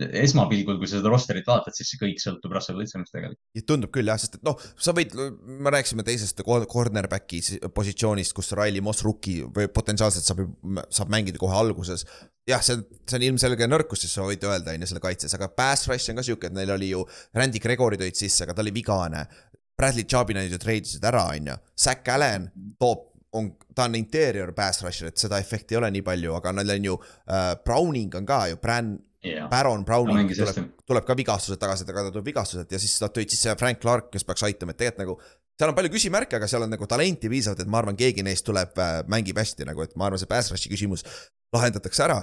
esmapilgul, kui sa seda rosterit vaatad, siis see kõik sõltub Russell Wilsonist tegelikult. tundub küll jah, sest et noh, sa võid, me rääkisime teisest cor- cornerback'i si- positsioonist, kus Riley Moss rookie või potentsiaalselt saab, saab mängida kohe alguses. jah, see on, see on ilmselge nõrkus, siis sa võid öelda, on ju, selle kaitses, aga pass rush on ka sihuke, et neil oli ju, Randy Gregory tõid sisse, aga ta oli vigane. Bradley Chubb'i nad ju treidisid ära, on ju, Zack Allan toob, on, ta on interior pass rusher, et seda efekti ei ole nii palju, aga neil on ju äh,, Browning on ka ju, Bran-, jaa, Baron Browning hästi tuleb, tuleb ka vigastused tagasi, aga ta tuleb vigastused ja siis nad tõid sisse Frank Clark, kes peaks aitama, et tegelikult nagu seal on palju küsimärke, aga seal on nagu talenti piisavalt, et ma arvan, keegi neist tuleb, mängib hästi nagu, et ma arvan, see pass rush'i küsimus lahendatakse ära.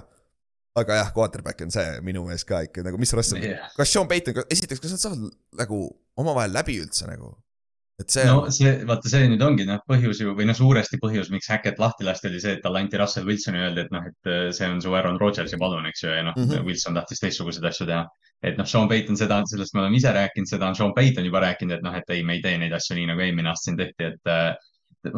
Aga jah, quarterback on see minu meelest ka ikka nagu, mis Russell Jah. kas Sean Payton, esiteks, kas nad saavad nagu omavahel läbi üldse nagu? et see no see, vaata, see nüüd ongi noh, põhjus ju või noh, suuresti põhjus, miks Hackett lahti lasti, oli see, et talle anti Russell Wilsoni, öeldi, et noh, et äh, see on su Aaron Rodgersi palun, eks ju, ja noh mm. -hmm., Wilson tahtis teistsuguseid asju teha. et noh, Sean Payton seda, sellest me oleme ise rääkinud, seda on Sean Payton juba rääkinud, et noh, et ei, me ei tee neid asju nii nagu eelmine aasta siin tehti, et äh,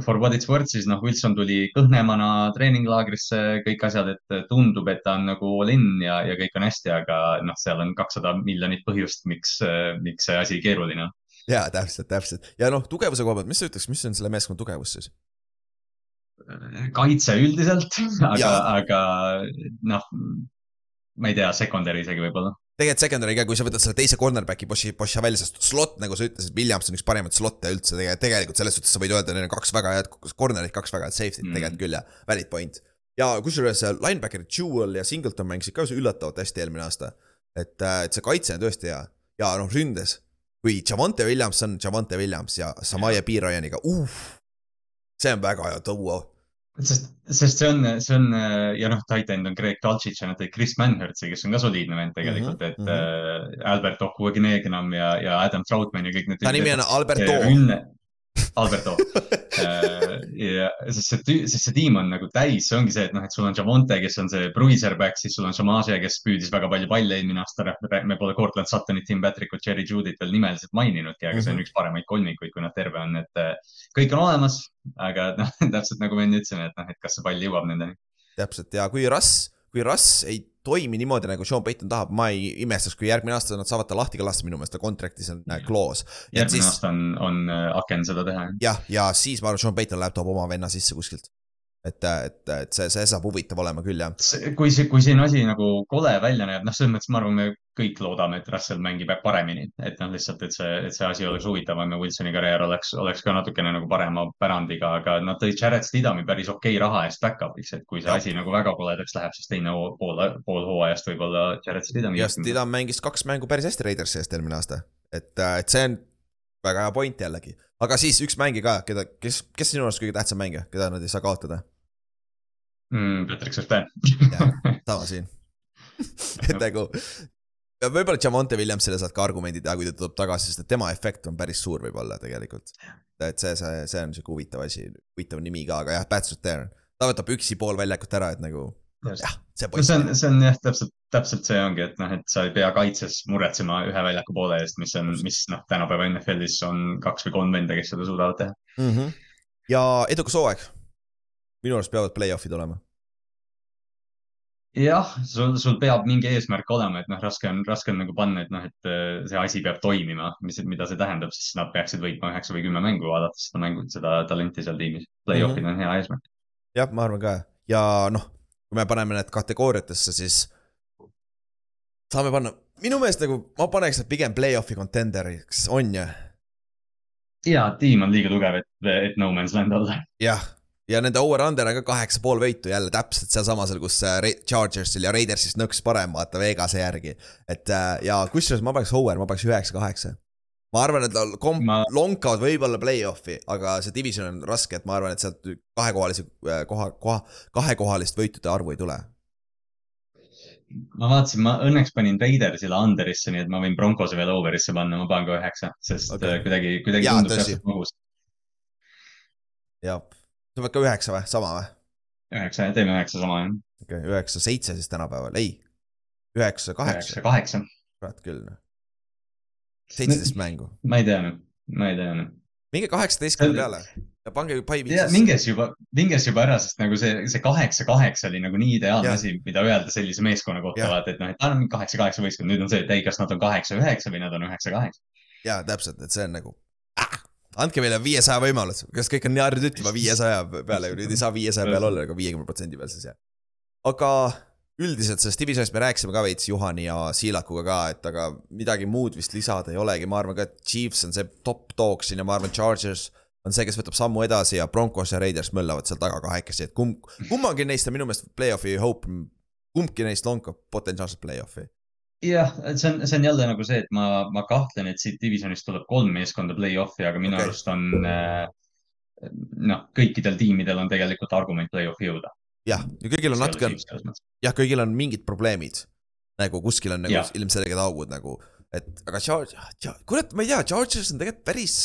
for what it's worth, siis noh, Wilson tuli kõhnemana treeninglaagrisse, kõik asjad, et tundub, et ta on nagu all in ja, ja kõik on hästi, aga noh, seal on kakssada miljonit põhjust, miks, miks see asi keeruline on. jaa, täpselt, täpselt ja noh, tugevuse koha pealt, mis sa ütleks, mis on selle meeskonna tugevus siis? kaitse üldiselt, aga aga noh, ma ei tea, secondary isegi võib-olla. Tegelikult secondary ka, kui sa võtad selle teise cornerback'i Boshi, Boshi välja, sest slot, nagu sa ütlesid, Williams on üks parimaid slot'e üldse tegelikult, tegelikult selles suhtes sa võid öelda, neil on kaks väga head corner'it, kaks väga head safety't mm. Tegelikult küll ja valid point. ja kusjuures äh, linebacker'id Jewel ja Singleton mängisid ka üllatavalt hästi eelmine aasta. et, et see kaitse on tõesti hea ja noh, ründes, kui Javante Williams on Javante Williams ja Samaya Piiraianiga, uh, see on väga hea duo. sest, sest see on, see on ja noh, titan on Greg Dalcic ja nad tõid Chris Manhurtsi, kes on ka soliidne vend tegelikult Mhm, et mm -hmm. Albert Okuegnegam ja, ja Adam Troutman ja kõik need. ta nimi on Alberto. rünne, Alberto ja sest see, sest see tiim on nagu täis, see ongi see, et noh, et sul on Javonte, kes on see bruiserback, siis sul on Shamaje, kes püüdis väga palju palle eelmine aasta. me pole Cortland Suttonit, Tim Patrickut, Jerry Judit veel nimeliselt maininudki, aga see on üks paremaid kolmikuid, kui nad terve on, et äh, kõik on olemas, aga noh, täpselt nagu me enne ütlesime, et noh, et kas see pall jõuab nendeni. täpselt ja kui Russ, kui Russ ei toimi niimoodi nagu Sean Payton tahab, ma ei imestaks, kui järgmine aasta nad saavad ta lahti ka lasta, minu meelest ta contract'is on äh, clause. et järgmine siis aasta on, on äh, aken seda teha. jah, ja siis ma arvan, Sean Payton läheb, toob oma venna sisse kuskilt. et, et, et see, see saab huvitav olema küll jah. kui see, kui siin asi nagu kole välja näeb, noh, selles mõttes ma arvan, me kõik loodame, et Russell mängib paremini, et noh, lihtsalt, et see, et see asi oleks huvitavam ja Wilsoni karjäär oleks, oleks ka natukene nagu parema pärandiga, aga nad tõid Jared Stidhami päris okei raha eest back-up'iks, et kui see asi nagu väga koledaks läheb, siis teine pool, pool hooajast võib-olla Jared Stidhami. ja Stidham mängis kaks mängu päris hästi Raidersi eest eelmine aasta. et, et see on väga hea point jällegi. Aga siis üks mängija ka, keda, kes, kes sinu arust kõige tähtsam mängija, keda nad ei saa kaotada? mm,. Patrick Surtain. sama siin. et nagu, võib-olla Jamonte Williamsile saad ka argumendi teha, kui ta tuleb tagasi, sest et tema efekt on päris suur võib-olla tegelikult. et see, see, see on sihuke huvitav asi, huvitav nimi ka, aga jah, Pat Sutter, ta võtab üksi pool väljakut ära, et nagu jah, see no poiss see on, see on jah, täpselt, täpselt see ongi, et noh, et sa ei pea kaitses muretsema ühe väljaku poole eest, mis on, mis noh, tänapäeva NFL-is on kaks või kolm venda, kes seda suudavad teha. mm. -hmm. ja edukas hooaeg. minu arust peavad play-off'id olema. jah, sul, sul peab mingi eesmärk olema, et noh, raske on, raske on nagu panna, et noh, et äh, see asi peab toimima, mis, mida see tähendab, siis nad peaksid võitma üheksa või kümme mängu, vaadates seda mängu, seda talenti seal tiimis. Play-off'id on hea eesmärk. jah, ma arvan ka ja noh, kui me paneme need kategooriatesse, siis saame panna, minu meelest nagu ma paneks nad pigem play-off'i contenderiks, on ju? ja tiim on liiga tugev, et, et no man's land olla. jah, ja nende over-under on ka kaheksa pool võitu jälle täpselt sealsamasel, kus äh, Chargersil ja Raidersis nõks parem, vaata Vegase järgi. et äh, ja kusjuures ma paneks over, ma paneks üheksa-kaheksa. Ma arvan, et komp- ma..., lonkavad võib-olla play-off'i, aga see division on raske, et ma arvan, et sealt kahekohalisi koha, koha, kahekohalist võitude arvu ei tule ma vaatasin, ma õnneks panin Raidersile under'isse, nii et ma võin Broncose veel over'isse panna, ma panen ka üheksa, sest okay. Äh, kuidagi, kuidagi ja, tundub täpselt magus. jah, sa pead ka üheksa või, sama või? üheksa, teeme üheksa sama jah. okei okay,, üheksa, seitse siis tänapäeval, ei, üheksa, kaheksa. üheksa, kaheksa. kurat küll noh. Seitseteist mängu. ma ei tea noh, ma ei tea noh. minge kaheksateistkümne peale ja pange pai viis. minges juba, minges juba ära, sest nagu see, see kaheksa-kaheksa oli nagu nii ideaalne asi, mida öelda sellise meeskonna kohta, vaata, et noh, et anname kaheksa-kaheksa võistkond, nüüd on see, et ei, kas nad on kaheksa-üheksa või nad on üheksa-kaheksa. ja täpselt, et see on nagu ah, andke meile viiesaja võimalus, kas kõik on nii harjunud ütlema viiesaja peale, nüüd ei saa viiesaja peal olla, aga viiekümne protsendi peal siis jah. aga üldiselt sellest divisionist me rääkisime ka veits Juhani ja Siilakuga ka, et aga midagi muud vist lisada ei olegi, ma arvan ka, et Chiefs on see top dog siin ja ma arvan, Chargers on see, kes võtab sammu edasi ja Broncos ja Raiders möllavad seal taga kahekesi, et kumb, kummagi neist on minu meelest play-off'i hope, kumbki neist lonkab potentsiaalselt play-off'i. jah, see on, see on jälle nagu see, et ma, ma kahtlen, et siit divisionist tuleb kolm meeskonda play-off'i, aga minu okay. arust on äh, noh, kõikidel tiimidel on tegelikult argument play-off'i jõuda. Jah, ja kõigil on natuke, jah, kõigil on mingid probleemid. Nagu kuskil on nagu ilmselged augud nagu, et aga Charge, kurat, ma ei tea, Chargers on tegelikult päris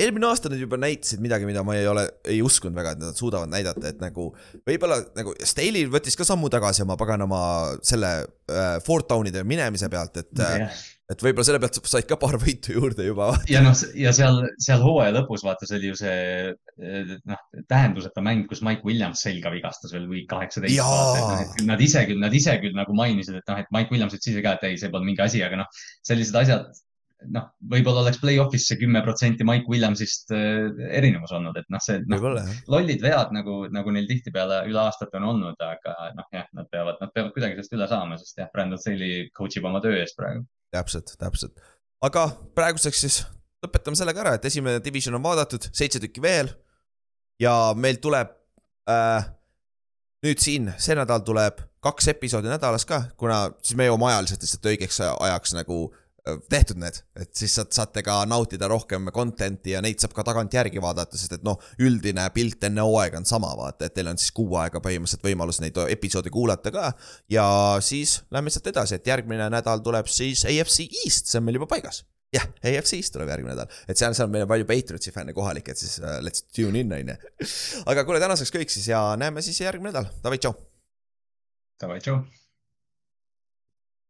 eelmine aasta nad juba näitasid midagi, mida ma ei ole, ei uskunud väga, et nad suudavad näidata, et nagu võib-olla nagu Staley võttis ka sammu tagasi oma paganama selle äh, Fort Townide minemise pealt, et yeah. Et võib-olla selle pealt said ka paar võitu juurde juba. ja noh, ja seal, seal hooaja lõpus vaata, see oli ju see noh, tähenduseta mäng, kus Mike Williams selga vigastas veel week kaheksateist. No, nad ise küll, nad ise küll nagu mainisid, et noh, et Mike Williams ütles ise ka, et ei, see polnud mingi asi, aga noh, sellised asjad noh, võib-olla oleks play-off'is see kümme protsenti Mike Williamsist äh, erinevus olnud, et noh, see noh, lollid vead nagu, nagu neil tihtipeale üle aastate on olnud, aga noh, jah, nad peavad, nad peavad kuidagi sellest üle saama, sest jah, Brandon Staley coach ib oma töö eest praegu. Täpselt, täpselt. aga praeguseks siis lõpetame sellega ära, et esimene division on vaadatud, seitse tükki veel. ja meil tuleb äh, nüüd siin, see nädal tuleb kaks episoodi nädalas ka, kuna siis me jõuame ajaliselt lihtsalt õigeks ajaks nagu tehtud need, et siis saad, saate ka nautida rohkem content'i ja neid saab ka tagantjärgi vaadata, sest et noh, üldine pilt enne hooaega on sama, vaata, et teil on siis kuu aega põhimõtteliselt võimalus neid episoode kuulata ka. ja siis lähme sealt edasi, et järgmine nädal tuleb siis AFC East, see on meil juba paigas. jah, AFC East tuleb järgmine nädal, et seal, seal on meil palju Patriotsi fänne kohalik, et siis uh, let's tune in, on ju. aga kuule, tänaseks kõik siis ja näeme siis järgmine nädal, davai, tšau. Davai, tšau.